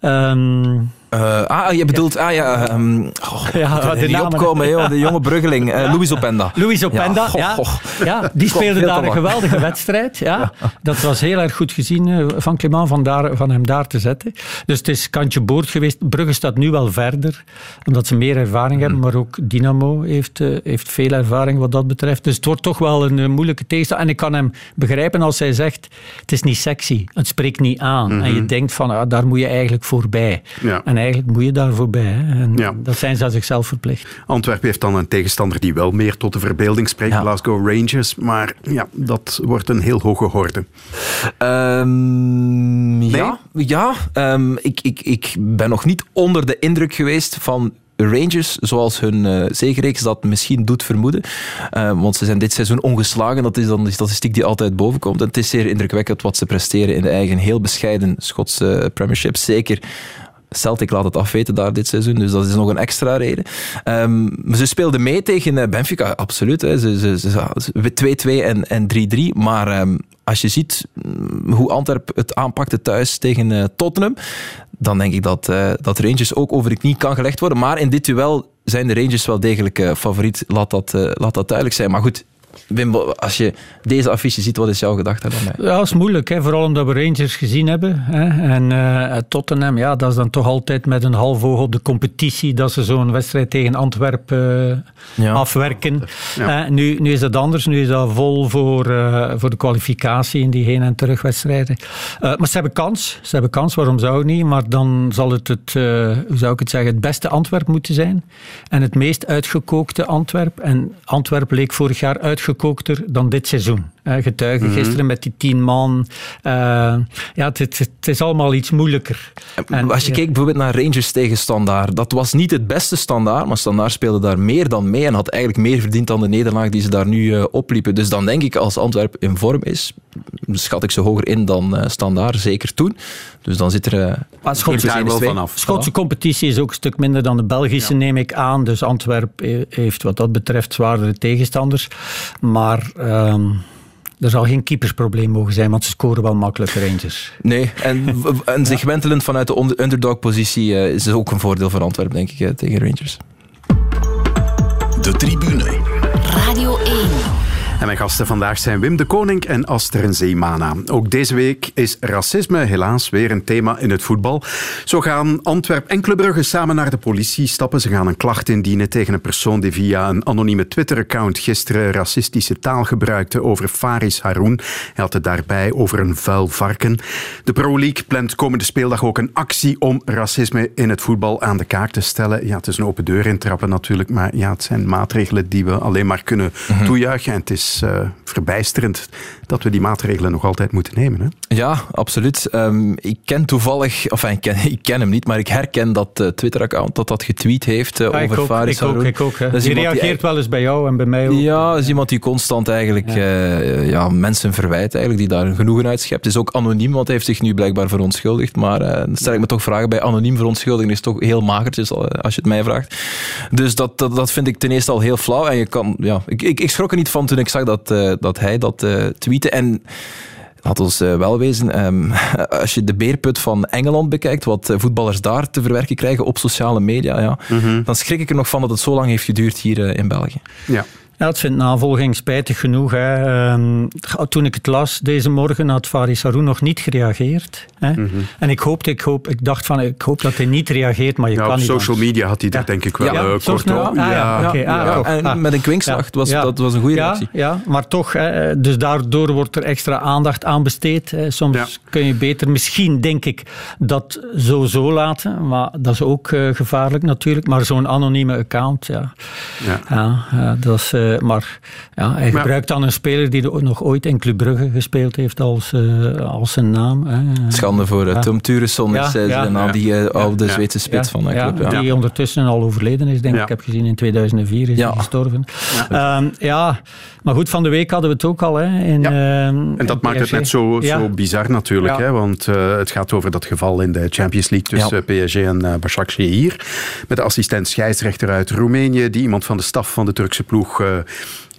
Ehm, Uh, ah, je bedoelt, ah ja, um, oh, ja de namen. opkomen, joh, de jonge bruggeling, uh, Louis Openda. Louis Openda, ja. ja, die speelde daar een geweldige wedstrijd. Ja. Dat was heel erg goed gezien uh, van Clement van, daar, van hem daar te zetten. Dus het is kantje boord geweest. Brugge staat nu wel verder, omdat ze meer ervaring hebben, maar ook Dynamo heeft, heeft veel ervaring wat dat betreft. Dus het wordt toch wel een moeilijke tegenstander. En ik kan hem begrijpen als hij zegt, het is niet sexy, het spreekt niet aan. En je mhm. denkt van, ah, daar moet je eigenlijk voorbij. Ja eigenlijk moet je daar voorbij. Hè. En ja. Dat zijn ze aan zichzelf verplicht. Antwerpen heeft dan een tegenstander die wel meer tot de verbeelding spreekt, Glasgow Rangers. Maar ja, dat wordt een heel hoge horde. Um, Ja, ja um, ik, ik, ik ben nog niet onder de indruk geweest van Rangers, zoals hun uh, zegenreeks dat misschien doet vermoeden. Uh, want ze zijn dit seizoen ongeslagen. Dat is dan de statistiek die altijd boven komt. En het is zeer indrukwekkend wat ze presteren in de eigen heel bescheiden Schotse Premiership. Zeker Celtic laat het afweten daar dit seizoen, dus dat is nog een extra reden. Um, ze speelden mee tegen eh, Benfica, absoluut. Ze, ze, 2-2 en, en 3-3. Maar um, als je ziet mm, hoe Antwerp het aanpakte thuis tegen uh, Tottenham, dan denk ik dat, uh, dat Rangers ook over de knie kan gelegd worden. Maar in dit duel zijn de Rangers wel degelijk favoriet, laat dat, laat dat duidelijk zijn. Maar goed, Wim, als je deze affiche ziet, wat is jouw gedachte dan? Ja, dat is moeilijk. Hè? Vooral omdat we Rangers gezien hebben. Hè? En uh, Tottenham, ja, dat is dan toch altijd met een half oog op de competitie dat ze zo'n wedstrijd tegen Antwerpen uh, afwerken. Ja. Uh, nu, nu is dat anders. Nu is dat vol voor, voor de kwalificatie in die heen- en terugwedstrijden. maar ze hebben kans. Ze hebben kans, waarom zou het niet? Maar dan zal het, het hoe zou ik het zeggen, het beste Antwerp moeten zijn. En het meest uitgekookte Antwerp. En Antwerp leek vorig jaar uit uitgekookter dan dit seizoen. Getuigen mm gisteren met die tien man. Uh, ja, het, het, het, is allemaal iets moeilijker. En, Als je ja. kijkt bijvoorbeeld naar Rangers tegen Standaard, dat was niet het beste Standaard, maar Standaard speelde daar meer dan mee en had eigenlijk meer verdiend dan de nederlaag die ze daar nu uh, opliepen. Dus dan denk ik, als Antwerp in vorm is, schat ik ze hoger in dan uh, Standaard, zeker toen. Dus dan zit er... Uh, maar Schotse, wel vanaf. Schotse competitie is ook een stuk minder dan de Belgische, ja. neem ik aan. Dus Antwerp heeft wat dat betreft zwaardere tegenstanders. Maar... Um, er zal geen keepersprobleem mogen zijn, want ze scoren wel makkelijk Rangers. Nee, en, en zich wentelen vanuit de underdog-positie uh, is ook een voordeel voor Antwerpen, denk ik, tegen Rangers. De tribune. Radio 1. En mijn gasten vandaag zijn Wim de Koning en Aster Zeemana. Ook deze week is racisme helaas weer een thema in het voetbal. Zo gaan Antwerp en Club Brugge samen naar de politie stappen. Ze gaan een klacht indienen tegen een persoon die via een anonieme Twitter-account gisteren racistische taal gebruikte over Faris Haroun. Hij had het daarbij over een vuil varken. De Pro League plant komende speeldag ook een actie om racisme in het voetbal aan de kaak te stellen. Ja, het is een open deur intrappen natuurlijk, maar ja, het zijn maatregelen die we alleen maar kunnen mhm. toejuichen. En het is uh, verbijsterend dat we die maatregelen nog altijd moeten nemen. Hè? Ja, absoluut. Um, ik ken toevallig, of ik ken, ik ken hem niet, maar ik herken dat uh, Twitter-account dat dat getweet heeft uh, ja, over Faris ik ook, ik ook, ik Die reageert die, wel eens bij jou en bij mij ook. Ja, is iemand die constant eigenlijk ja. ja mensen verwijt, eigenlijk, die daar een genoegen uit schept. Is ook anoniem, want hij heeft zich nu blijkbaar verontschuldigd. Maar dan stel ik me toch vragen, bij anoniem verontschuldigen is toch heel magertjes, als je het mij vraagt. Dus dat, dat, dat vind ik ten eerste al heel flauw. En je kan, ja, ik, ik, ik schrok er niet van toen ik zag dat, uh, dat hij dat uh, tweette. En laat ons uh, wel wezen, um, als je de beerput van Engeland bekijkt, wat voetballers daar te verwerken krijgen op sociale media, ja, mm -hmm. dan schrik ik er nog van dat het zo lang heeft geduurd hier in België. Ja. Ja, het vindt navolging spijtig genoeg. Hè. Ehm, toen ik het las deze morgen had Faris Haroun nog niet gereageerd. Hè. Mm -hmm. En ik hoopte, ik, hoop, ik dacht van, ik hoop dat hij niet reageert, maar je kan op niet. Op social media had hij er denk ik wel ja, uh, kort op. Ah, ja. Okay, ah, en ah. met een kwinkslag, was, dat was een goede reactie. Ja, maar toch, hè, dus daardoor wordt er extra aandacht aan besteed. Hè. Soms kun je beter, misschien denk ik, dat zo zo laten, maar dat is ook uh, gevaarlijk natuurlijk. Maar zo'n anonieme account, ja. ja. dat is... Uh, maar ja, hij gebruikt dan een speler die nog ooit in Club Brugge gespeeld heeft als, uh, als zijn naam. Hè. Schande voor uh, Tom Turesson is ja, naam, die uh, oude Zweedse spits van de club. Die ondertussen al overleden is, denk ik. Ik heb gezien in 2004 is hij gestorven. Ja. ja, maar goed, van de week hadden we het ook al. Hè, in, en dat maakt het net zo, zo bizar natuurlijk. Hè, want het gaat over dat geval in de Champions League tussen PSG en uh, hier Met de assistent scheidsrechter uit Roemenië, die iemand van de staf van de Turkse ploeg uh,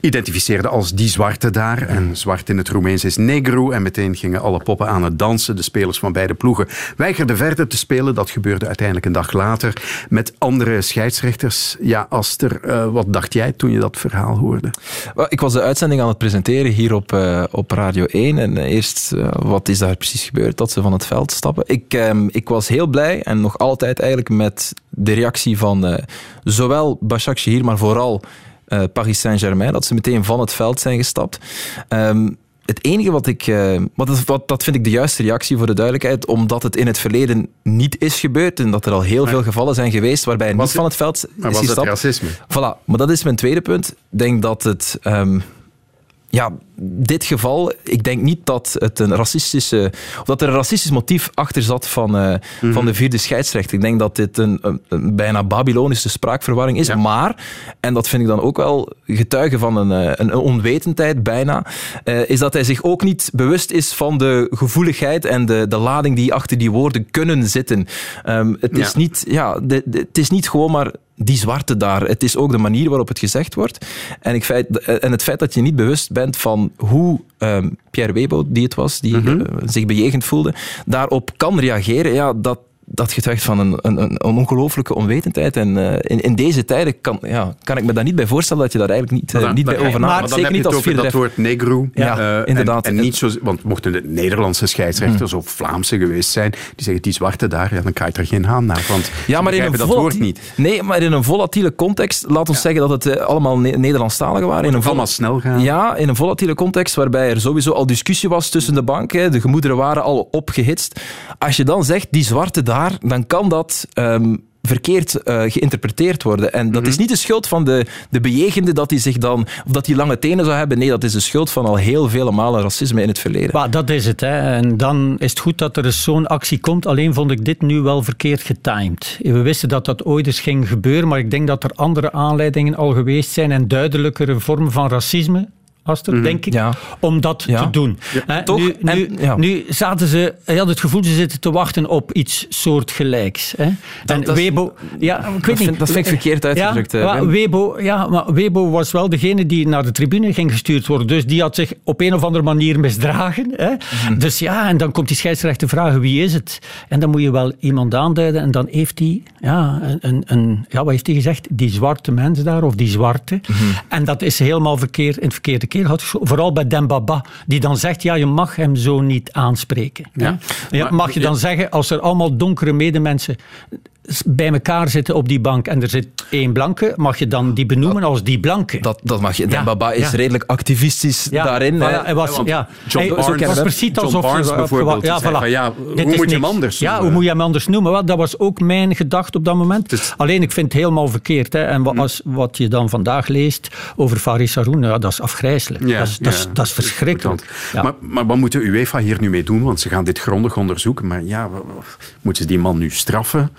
identificeerde als die zwarte daar. En zwart in het Roemeens is negro. En meteen gingen alle poppen aan het dansen. De spelers van beide ploegen weigerden verder te spelen. Dat gebeurde uiteindelijk een dag later met andere scheidsrechters. Ja, Aster, uh, wat dacht jij toen je dat verhaal hoorde? ik was de uitzending aan het presenteren hier op, uh, op Radio 1. En eerst, wat is daar precies gebeurd? Dat ze van het veld stappen. Ik, ehm, ik was heel blij en nog altijd eigenlijk met de reactie van zowel Bashak hier, maar vooral uh, Paris Saint-Germain, dat ze meteen van het veld zijn gestapt. Um, het enige wat ik. Uh, wat, wat, dat vind ik de juiste reactie voor de duidelijkheid, omdat het in het verleden niet is gebeurd en dat er al heel veel gevallen zijn geweest waarbij niet van het veld maar is was gestapt. het racisme? Voilà, maar dat is mijn tweede punt. Ik denk dat het. Um, ja, dit geval, ik denk niet dat, het een racistische, of dat er een racistisch motief achter zat van, uh, mm-hmm. van de vierde scheidsrechter. Ik denk dat dit een, een, een bijna Babylonische spraakverwarring is. Ja. Maar, en dat vind ik dan ook wel getuige van een, eh, een, onwetendheid bijna, uh, is dat hij zich ook niet bewust is van de gevoeligheid en de, de lading die achter die woorden kunnen zitten. Um, het, is ja. Niet, ja, de, de, het is niet gewoon maar die zwarte daar. Het is ook de manier waarop het gezegd wordt. En, ik feit, en het feit dat je niet bewust bent van hoe um, Pierre Webo, die het was, die mm-hmm. uh, zich bejegend voelde, daarop kan reageren, ja, dat, dat getuigt van een, een, een ongelooflijke onwetendheid. En uh, in, in deze tijden kan, ja, kan ik me daar niet bij voorstellen dat je daar eigenlijk niet, uh, niet bij over nadenkt. Zeker niet als dat woord negro. Ja, uh, inderdaad. En, en, niet zo, want mochten het Nederlandse scheidsrechters mm. of Vlaamse geweest zijn, die zeggen die zwarte daar, ja, dan krijg je er geen haan naar. Want ja, maar in een dat woord niet. Nee, maar in een volatiele context, laat ons zeggen dat het allemaal ne Nederlandstaligen waren. In een allemaal snel gaan. Ja, in een volatiele context waarbij er sowieso al discussie was tussen de banken, de gemoederen waren al opgehitst. Als je dan zegt, die zwarte daar, dan kan dat um, verkeerd uh, geïnterpreteerd worden. En dat mm -hmm. is niet de schuld van de, de bejegende dat hij zich dan, of dat hij lange tenen zou hebben. Nee, dat is de schuld van al heel vele malen racisme in het verleden. Maar dat is het. Hè. En dan is het goed dat er zo'n actie komt. Alleen vond ik dit nu wel verkeerd getimed. We wisten dat dat ooit eens ging gebeuren, maar ik denk dat er andere aanleidingen al geweest zijn en duidelijkere vormen van racisme Aster, mm, denk ik, ja. om dat ja. te doen. Ja, toch? Nu, nu, en, nu, zaten ze, je had het gevoel, ze zitten te wachten op iets soortgelijks. Hè? Dat, en dat Webo, ja, ik weet dat niet. Vind, dat vind ik verkeerd uitgedrukt. Ja, Webo, ja, maar Webo was wel degene die naar de tribune ging gestuurd worden. Dus die had zich op een of andere manier misdragen. Hè? Mm. Dus ja, en dan komt die scheidsrechter vragen wie is het? En dan moet je wel iemand aanduiden en dan heeft hij, ja, een, een, ja wat heeft hij gezegd? Die zwarte mens daar, of die zwarte. Mm -hmm. En dat is helemaal verkeerd, in het verkeerde vooral bij Dembaba, die dan zegt, ja, je mag hem zo niet aanspreken. Ja. ja mag je dan zeggen, als er allemaal donkere medemensen bij elkaar zitten op die bank en er zit één blanke, mag je dan die benoemen als die blanke? Dat, dat mag je. Ja. Baba is ja. redelijk activistisch ja. daarin. Voilà, hij was, ja. John Barnes, was precies alsof Barnes bijvoorbeeld ja, voilà. ja, hoe moet je hem anders noemen? Ja, hoe moet je hem anders noemen? Dat was ook mijn gedachte op dat moment. Dus, Alleen, ik vind het helemaal verkeerd. Hè. En wat, als, wat je dan vandaag leest over Faris Haroun, ja, dat is afgrijzelijk. dat, is, dat, is, dat is verschrikkelijk. Maar, maar wat moet de UEFA hier nu mee doen? Want ze gaan dit grondig onderzoeken. Maar ja, moeten ze die man nu straffen?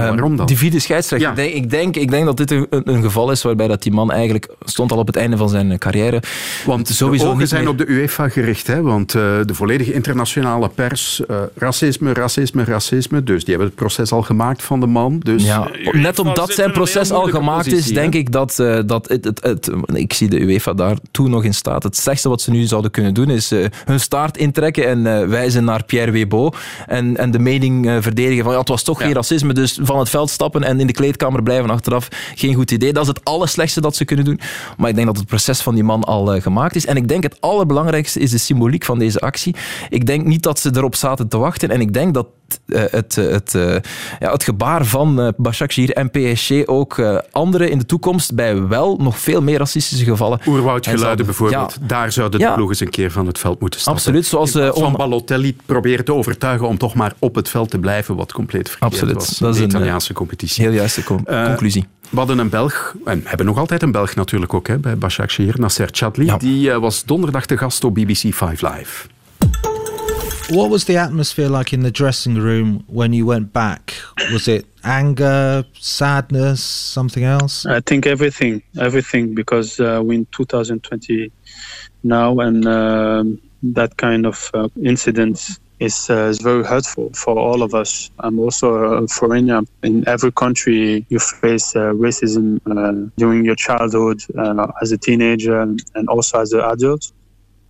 Waarom dan? Die vierde scheidsrechter. Ja. Ik, denk, ik denk dat dit een, een, geval is waarbij dat die man eigenlijk stond al op het einde van zijn carrière. Want sowieso de ogen zijn meer... op de UEFA gericht. Hè? Want uh, de volledige internationale pers, uh, racisme, racisme, racisme. Dus die hebben het proces al gemaakt van de man. Dus, ja, net omdat zijn proces al gemaakt positie, is, denk ik dat, uh, dat het, het, het, Ik zie de UEFA daartoe nog in staat. Het slechtste wat ze nu zouden kunnen doen is hun staart intrekken en wijzen naar Pierre Webo. En, en de mening verdedigen van ja, het was toch ja. geen racisme, dus van het veld stappen en in de kleedkamer blijven achteraf. Geen goed idee. Dat is het allerslechtste dat ze kunnen doen. Maar ik denk dat het proces van die man al uh, gemaakt is. En ik denk het allerbelangrijkste is de symboliek van deze actie. Ik denk niet dat ze erop zaten te wachten. En ik denk dat uh, het, het, uh, ja, het gebaar van Başakşehir en PSG ook anderen in de toekomst bij wel nog veel meer racistische gevallen. Oerwoudgeluiden bijvoorbeeld. Ja. Daar zouden de ja. ploeg eens een keer van het veld moeten stappen. Absoluut. Zoals van Balotelli proberen te overtuigen om toch maar op het veld te blijven, wat compleet verkeerd Absoluut. was. Dat is Italiaanse competitie. Heel juiste co conclusie. We hadden een Belg, en hebben nog altijd een Belg natuurlijk ook hè, bij Başakşehir, Nasser Chadli. Ja. Die was donderdag te gast op BBC 5 Live. What was the atmosphere like in the dressing room when you went back? Was it anger, sadness, something else? I think everything, everything, because uh, we're in 2020 now, and um, that kind of uh, incidents is uh, is very hurtful for all of us. I'm also a foreigner. In every country, you face uh, racism uh, during your childhood, uh, as a teenager, and also as an adult.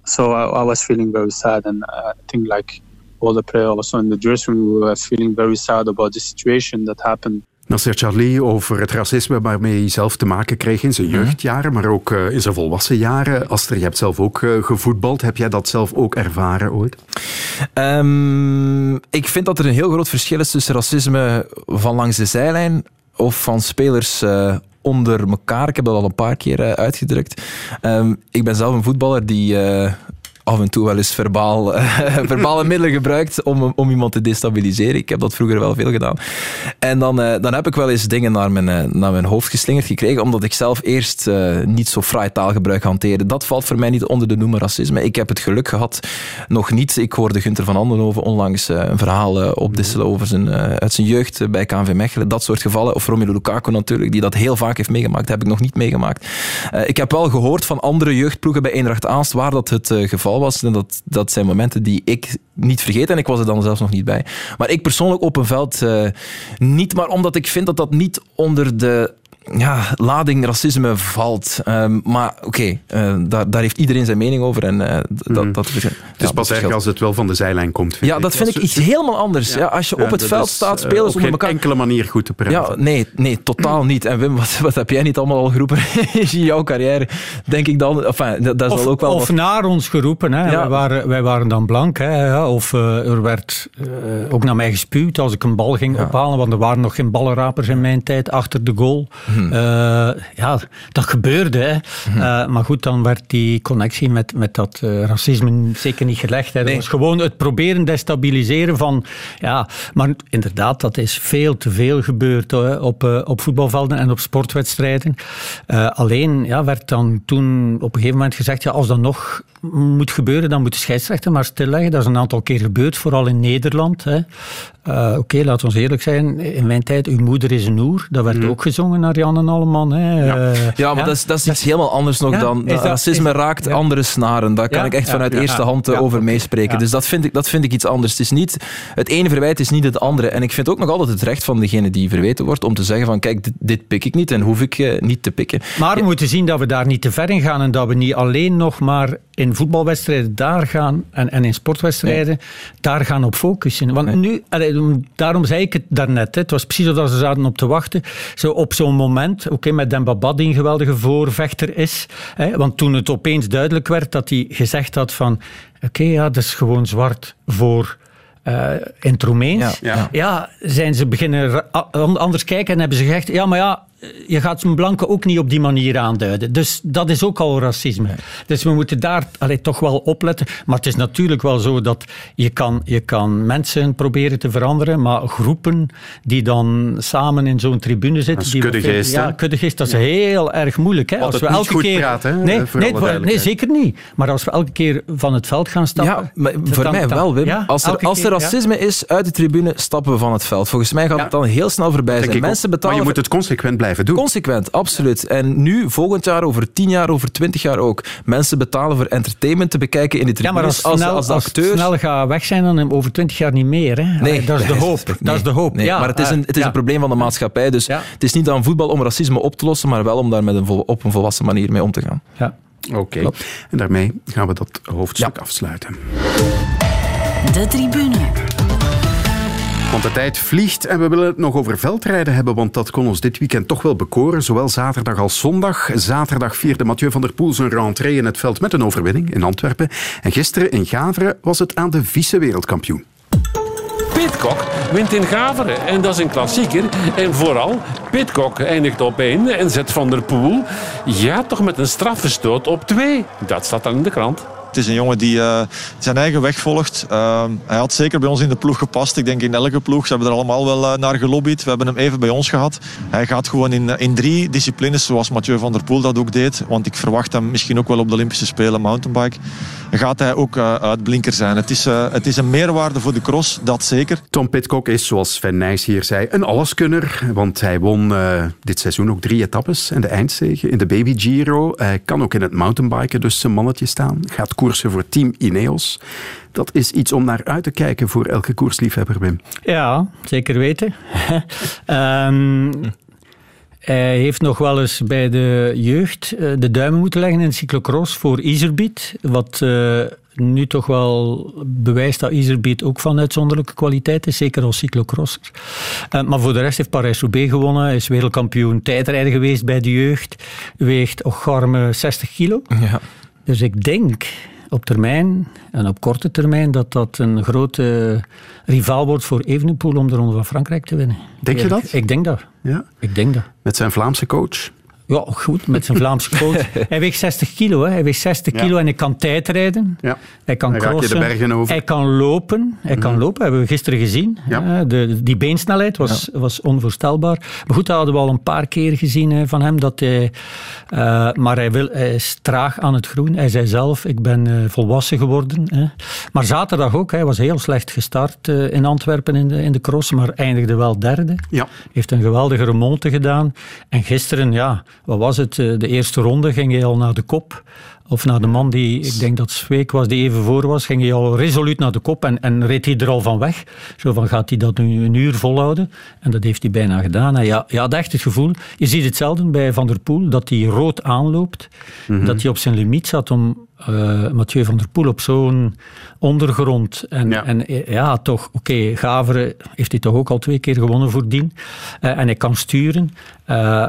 So I, I was feeling very sad, and I think like all the players also in the dressing room we were feeling very sad about the situation that happened. Nasser Charlie over het racisme waarmee hij zelf te maken kreeg in zijn jeugdjaren, maar ook uh, in zijn volwassen jaren. Aster, je hebt zelf ook uh, gevoetbald. Heb jij dat zelf ook ervaren ooit? Um, ik vind dat er een heel groot verschil is tussen racisme van langs de zijlijn of van spelers uh, onder elkaar. Ik heb dat al een paar keer uitgedrukt. Um, ik ben zelf een voetballer die af en toe wel eens verbaal, verbale middelen gebruikt om, om iemand te destabiliseren. Ik heb dat vroeger wel veel gedaan. En dan, uh, dan heb ik wel eens dingen naar mijn, uh, naar mijn hoofd geslingerd gekregen, omdat ik zelf eerst uh, niet zo fraai taalgebruik hanteerde. Dat valt voor mij niet onder de noemer racisme. Ik heb het geluk gehad, nog niet. Ik hoorde Gunther van Andenhoven onlangs een verhaal opdisselen over zijn, uit zijn jeugd bij KNV Mechelen. Dat soort gevallen. Of Romelu Lukaku natuurlijk, die dat heel vaak heeft meegemaakt. Dat heb ik nog niet meegemaakt. ik heb wel gehoord van andere jeugdploegen bij Eendracht Aanst waar dat het geval was. En dat, dat zijn momenten die ik niet vergeet. En ik was er dan zelfs nog niet bij. Maar ik persoonlijk op een veld uh, niet. Maar omdat ik vind dat dat niet onder de ja, lading racisme valt. Um, maar oké, okay, uh, daar, daar heeft iedereen zijn mening over. En, uh, dat, mm. dat, ja, het is pas erg als het wel van de zijlijn komt. ja, ik. dat vind ik iets helemaal anders. Ja. als je op het veld staat, spelen uh, onder elkaar. enkele manier goed te praten. Ja, nee, nee, totaal niet. En Wim, wat, wat heb jij niet allemaal al geroepen in jouw carrière? Denk ik dan. Enfin, dat, dat of, ook wel of wat... naar ons geroepen. Hè. Wij, waren, wij waren dan blank. Hè. Of er werd ook naar mij gespuwd als ik een bal ging ophalen. Want er waren nog geen ballenrapers in mijn tijd achter de goal. Hmm. ja, dat gebeurde. Hè. Mhm. Uh, maar goed, dan werd die connectie met, met dat uh, racisme zeker niet gelegd. Hè. Dat Nee. was gewoon het proberen destabiliseren van... Ja, maar inderdaad, dat is veel te veel gebeurd hè, op, op voetbalvelden en op sportwedstrijden. Alleen ja, werd dan toen op een gegeven moment gezegd... Ja, als dat nog moet gebeuren, dan moet de scheidsrechter maar stilleggen. Dat is een aantal keer gebeurd, vooral in Nederland. Hè. Uh, Oké, okay, laten we ons eerlijk zijn. In mijn tijd, uw moeder is een oer. Dat werd Mm. ook gezongen naar Jan en Alleman. Hè. Ja, ja maar Dat, is, dat is iets helemaal anders nog Ja, dan... dat- racisme is- raakt ja. andere snaren. Daar kan Ja, ik echt ja, vanuit ja, eerste ja, hand eh, ja, over meespreken. ja. Dus dat vind, ik, dat vind ik iets anders. Het, is niet, het ene verwijt is niet het andere. En ik vind ook nog altijd het recht van degene die verweten wordt om te zeggen van kijk, dit, dit pik ik niet en hoef ik eh, niet te pikken. Maar we moeten zien dat we daar niet te ver in gaan en dat we niet alleen nog maar in voetbalwedstrijden daar gaan en, en in sportwedstrijden daar gaan op focussen. Want nu, allee, daarom zei ik het daarnet, hè, het was precies zoals ze zaten op te wachten. Zo op zo'n moment, oké, met Demba Ba die een geweldige voorvechter is, hè, want toen het opeens duidelijk werd dat hij gezegd had van oké, ja, dat is gewoon zwart voor... eh, in het Roemeens. Ja, ja. ja, zijn ze beginnen anders kijken en hebben ze gezegd, ja, maar ja, je gaat een blanke ook niet op die manier aanduiden. Dus dat is ook al racisme. Dus we moeten daar allee, toch wel opletten. Maar het is natuurlijk wel zo dat je kan, je kan mensen proberen te veranderen, maar groepen die dan samen in zo'n tribune zitten... Dat is die kuddegeest? Ja, kuddegeest, dat is heel erg moeilijk. Hè? Altijd we niet elke goed keer, praten, hè, Nee, voor nee, zeker niet. Maar als we elke keer van het veld gaan stappen... Ja, maar voor dan- mij wel, Wim. ja, als er, als er keer, ja. racisme is uit de tribune, stappen we van het veld. Volgens mij gaat het dan heel snel voorbij zijn. Mensen Maar betalen je moet het consequent blijven doen. Consequent, absoluut. En nu, volgend jaar, over tien jaar, over twintig jaar ook. Mensen betalen voor entertainment te bekijken in de Ja, tribunes. maar als, als, snel, als de als snel gaat weg zijn, dan over twintig jaar niet meer. Hè? Nee, dat is de hoop. Dat is de hoop. nee, ja, maar het is, een, het is ja. een probleem van de maatschappij. Dus Ja. het is niet aan voetbal om racisme op te lossen, maar wel om daar met een vol- op een volwassen manier mee om te gaan. Ja. Oké. En daarmee gaan we dat hoofdstuk afsluiten. De tribune. Want de tijd vliegt en we willen het nog over veldrijden hebben, want dat kon ons dit weekend toch wel bekoren, zowel zaterdag als zondag. Zaterdag vierde Mathieu van der Poel zijn rentrée in het veld met een overwinning in Antwerpen. En gisteren in Gaveren was het aan de vice-wereldkampioen. Pitcock wint in Gaveren en dat is een klassieker. En vooral, Pitcock eindigt op 1 en zet Van der Poel ja, toch met een strafverstoot op 2. Dat staat dan in de krant. Het is een jongen die uh, zijn eigen weg volgt. Uh, hij had zeker bij ons in de ploeg gepast. Ik denk in elke ploeg. Ze hebben er allemaal wel uh, naar gelobbyd. We hebben hem even bij ons gehad. Hij gaat gewoon in, in drie disciplines, zoals Mathieu van der Poel dat ook deed. Want ik verwacht hem misschien ook wel op de Olympische Spelen mountainbike. Gaat hij ook uitblinker zijn. Het is, het is een meerwaarde voor de cross, dat zeker. Tom Pitcock is, zoals Sven Nijs hier zei, een alleskunner. Want hij won dit seizoen ook drie etappes en de eindzege in de Baby Giro. Hij kan ook in het mountainbiken dus zijn mannetje staan. Gaat koersen voor Team Ineos. Dat is iets om naar uit te kijken voor elke koersliefhebber, Wim. Ja, zeker weten. Ehm, hij heeft nog wel eens bij de jeugd eh, de duimen moeten leggen in cyclocross voor Iserbiet. Wat eh, nu toch wel bewijst dat Iserbiet ook van uitzonderlijke kwaliteit is, zeker als cyclocrosser. Uh, maar voor de rest heeft Parijs-Roubaix gewonnen, hij is wereldkampioen tijdrijden geweest bij de jeugd, weegt ocharme 60 kilo. Ja. Dus ik denk op termijn en op korte termijn dat dat een grote rivaal wordt voor Evenepoel om de Ronde van Frankrijk te winnen. Denk je dat? Ik denk dat. Ja. Ik denk dat. Met zijn Vlaamse coach? Ja, goed, met zijn Vlaamse coach. hij weegt 60 kilo, hè. hij weegt 60 kilo en hij kan tijdrijden. Ja. Hij kan crossen. bergen over. Hij kan lopen. Hij kan lopen, hebben we gisteren gezien. Ja. Eh, De, die beensnelheid was, was onvoorstelbaar. Maar goed, dat hadden we al een paar keer gezien hè, van hem. Dat hij, eh, maar hij, wil, hij is traag aan het groen. Hij zei zelf, ik ben eh, volwassen geworden. Hè. Maar zaterdag ook, hij was heel slecht gestart in Antwerpen in de, in de cross, maar eindigde wel derde. Ja. Heeft een geweldige remonte gedaan. En gisteren, ja, wat was het? Eh, De eerste ronde ging hij al naar de kop. Of naar de man die, ik denk dat Zweek was, die even voor was, ging hij al resoluut naar de kop en, en reed hij er al van weg. Zo van, gaat hij dat nu een uur volhouden? En dat heeft hij bijna gedaan. En ja, je had echt het gevoel, je ziet hetzelfde bij Van der Poel, dat hij rood aanloopt. Dat hij op zijn limiet zat om eh, Mathieu van der Poel op zo'n ondergrond. En ja, en, eh, ja toch, oké, Gaveren heeft hij toch ook al twee keer gewonnen voordien. Eh en hij kan sturen.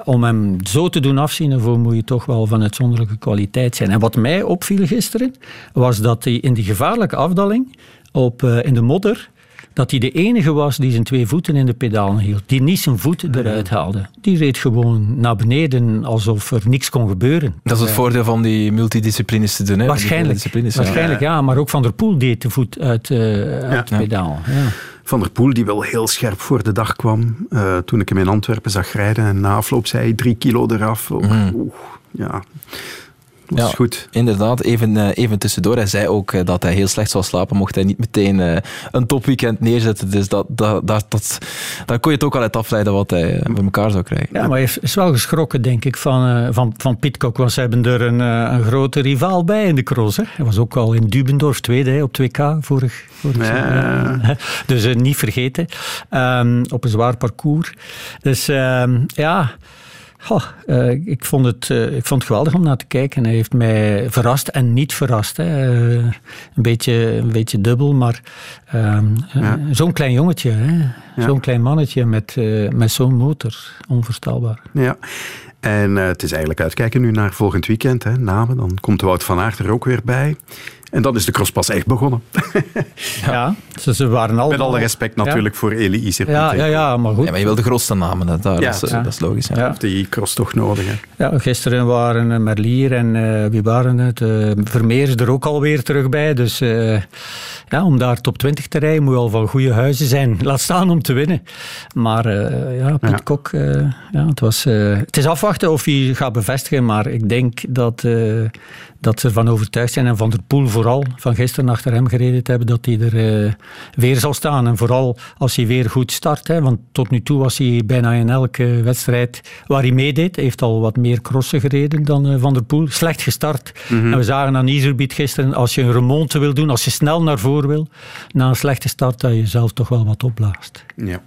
Om hem zo te doen afzien, daarvoor moet je toch wel van uitzonderlijke kwaliteit zijn. En wat mij opviel gisteren, was dat hij in die gevaarlijke afdaling, op, in de modder, dat hij de enige was die zijn twee voeten in de pedalen hield. Die niet zijn voet eruit haalde. Die reed gewoon naar beneden alsof er niks kon gebeuren. Dat is het voordeel van die multidisciplines te doen. Hè? Waarschijnlijk, waarschijnlijk ja. Maar ook Van der Poel deed de voet uit, eh, uit Ja. het pedaal. Ja. Van der Poel, die wel heel scherp voor de dag kwam. eh, toen ik hem in Antwerpen zag rijden. En na afloop zei hij drie kilo eraf. Ook, oeh, ja, dat is Ja, goed. Inderdaad, even, eh, even tussendoor. Hij zei ook eh, dat hij heel slecht zou slapen mocht hij niet meteen eh, een topweekend neerzetten. Dus dat, dat, dat, dat, daar kon je het ook al uit afleiden wat hij bij elkaar zou krijgen. Ja, maar hij is- wel geschrokken, denk ik, van, eh van, van Pitcock. Want ze hebben er een, een grote rivaal bij in de cross. Hè. Hij was ook al in Dubendorf tweede hè, op 2K vorig, jaar. Dus niet vergeten. Ehm, op een zwaar parcours. Dus ehm, ja... Eh, ik, vond het, eh, ik vond het geweldig om naar te kijken. Hij heeft mij verrast en niet verrast. Hè. Eh, een, beetje, een beetje dubbel, maar ehm, eh, zo'n klein jongetje, hè. zo'n klein mannetje met, met zo'n motor. Onvoorstelbaar. Ja. En het is eigenlijk uitkijken nu naar volgend weekend. Hè, Namen. Dan komt Wout van Aert er ook weer bij. En dan is de cross pas echt begonnen. Ja, ze, ze waren al... Met alle respect natuurlijk voor Elie Iserbiet. Ja, ja, ja, maar goed. Ja, maar je wil de grootste namen, hè. Daar, Ja, dat, is, ja. dat is logisch. Ja. Heeft die cross toch nodig. Hè? Ja, gisteren waren eh, Merlier en eh, wie waren het? Eh, Vermeer is er ook alweer terug bij. Dus eh, ja, om daar top 20 te rijden moet je al van goede huizen zijn. Laat staan om te winnen. Maar eh, ja, Piet Kok, eh, ja, het, was, eh, het is afwachten of hij gaat bevestigen. Maar ik denk dat, eh, dat ze ervan overtuigd zijn. En Van der Poel vooral, van gisteren achter hem gereden te hebben, dat hij er eh, weer zal staan. En vooral als hij weer goed start. Hè, want tot nu toe was hij bijna in elke wedstrijd waar hij meedeed. Hij heeft al wat meer crossen gereden dan eh, Van der Poel. Slecht gestart. Mhm. En we zagen aan Iserbiet gisteren, als je een remonte wil doen, als je snel naar voren wil, na een slechte start, dat je zelf toch wel wat opblaast. Ja.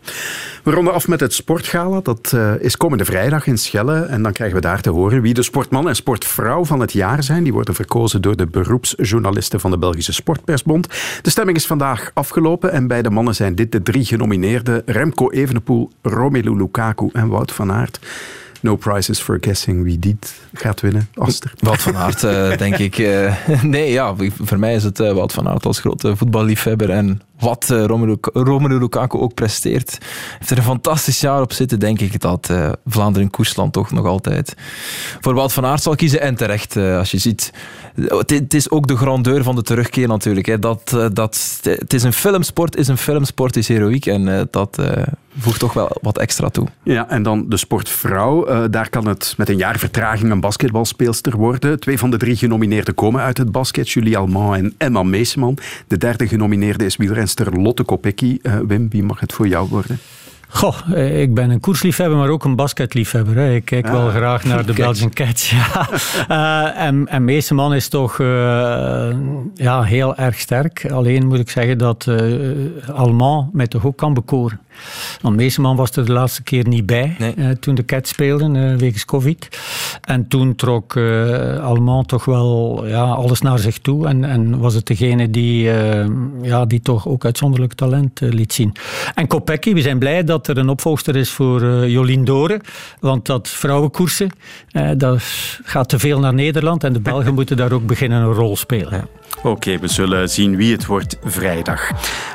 We ronden af met het Sportgala. Dat eh, is komende vrijdag in Schelle. En dan krijgen we daar te horen wie de sportman en sportvrouw van het jaar zijn. Die worden verkozen door de beroepsjournalisten van de Belgische Sportpersbond. De stemming is vandaag afgelopen. En bij de mannen zijn dit de drie genomineerden. Remco Evenepoel, Romelu Lukaku en Wout van Aert. No prizes for guessing wie dit gaat winnen. Aster. Wout van Aert, eh, denk ik. eh, nee, ja, voor mij is het eh, Wout van Aert als grote voetballiefhebber. En wat eh, Romelu, Romelu Lukaku ook presteert. Heeft er een fantastisch jaar op zitten, denk ik, dat eh, Vlaanderen Koersland toch nog altijd voor Wout van Aert zal kiezen. En terecht, eh, als je ziet. Het, is ook de grandeur van de terugkeer natuurlijk. Hè. Dat, dat, het is een filmsport, is een filmsport, is heroïek. En dat voegt toch wel wat extra toe. Ja, en dan de sportvrouw. Daar kan het met een jaar vertraging een basketbalspeelster worden. Twee van de drie genomineerden komen uit het basket. Julie Alman en Emma Meeseman. De derde genomineerde is wielrenster Lotte Kopecky. Eh, Wim, wie mag het voor jou worden? Goh, eh, ik ben een koersliefhebber, maar ook een basketliefhebber. Hè. Ik kijk wel Ah, graag naar de. Belgian Cats. Ja. Eh, en, en Meeseman is toch ja, heel erg sterk. Alleen moet ik zeggen dat eh Allemand mij toch ook kan bekoren. Want Meeseman was er de laatste keer niet bij eh, toen de Cats speelden, eh, wegens COVID. En toen trok eh Allemand toch wel ja, alles naar zich toe. En, en was het degene die, ja, die toch ook uitzonderlijk talent liet zien. En Kopecky, we zijn blij dat er een opvolgster is voor Jolien Doren. Want dat vrouwenkoersen, dat gaat te veel naar Nederland. En de Belgen moeten daar ook beginnen een rol spelen. Oké, we zullen zien wie het wordt vrijdag.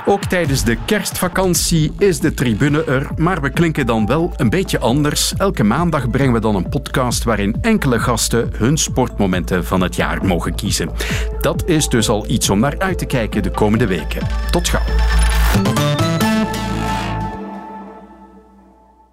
Ook tijdens de kerstvakantie is de tribune er, maar we klinken dan wel een beetje anders. Elke maandag brengen we dan een podcast waarin enkele gasten hun sportmomenten van het jaar mogen kiezen. Dat is dus al iets om naar uit te kijken de komende weken. Tot gauw.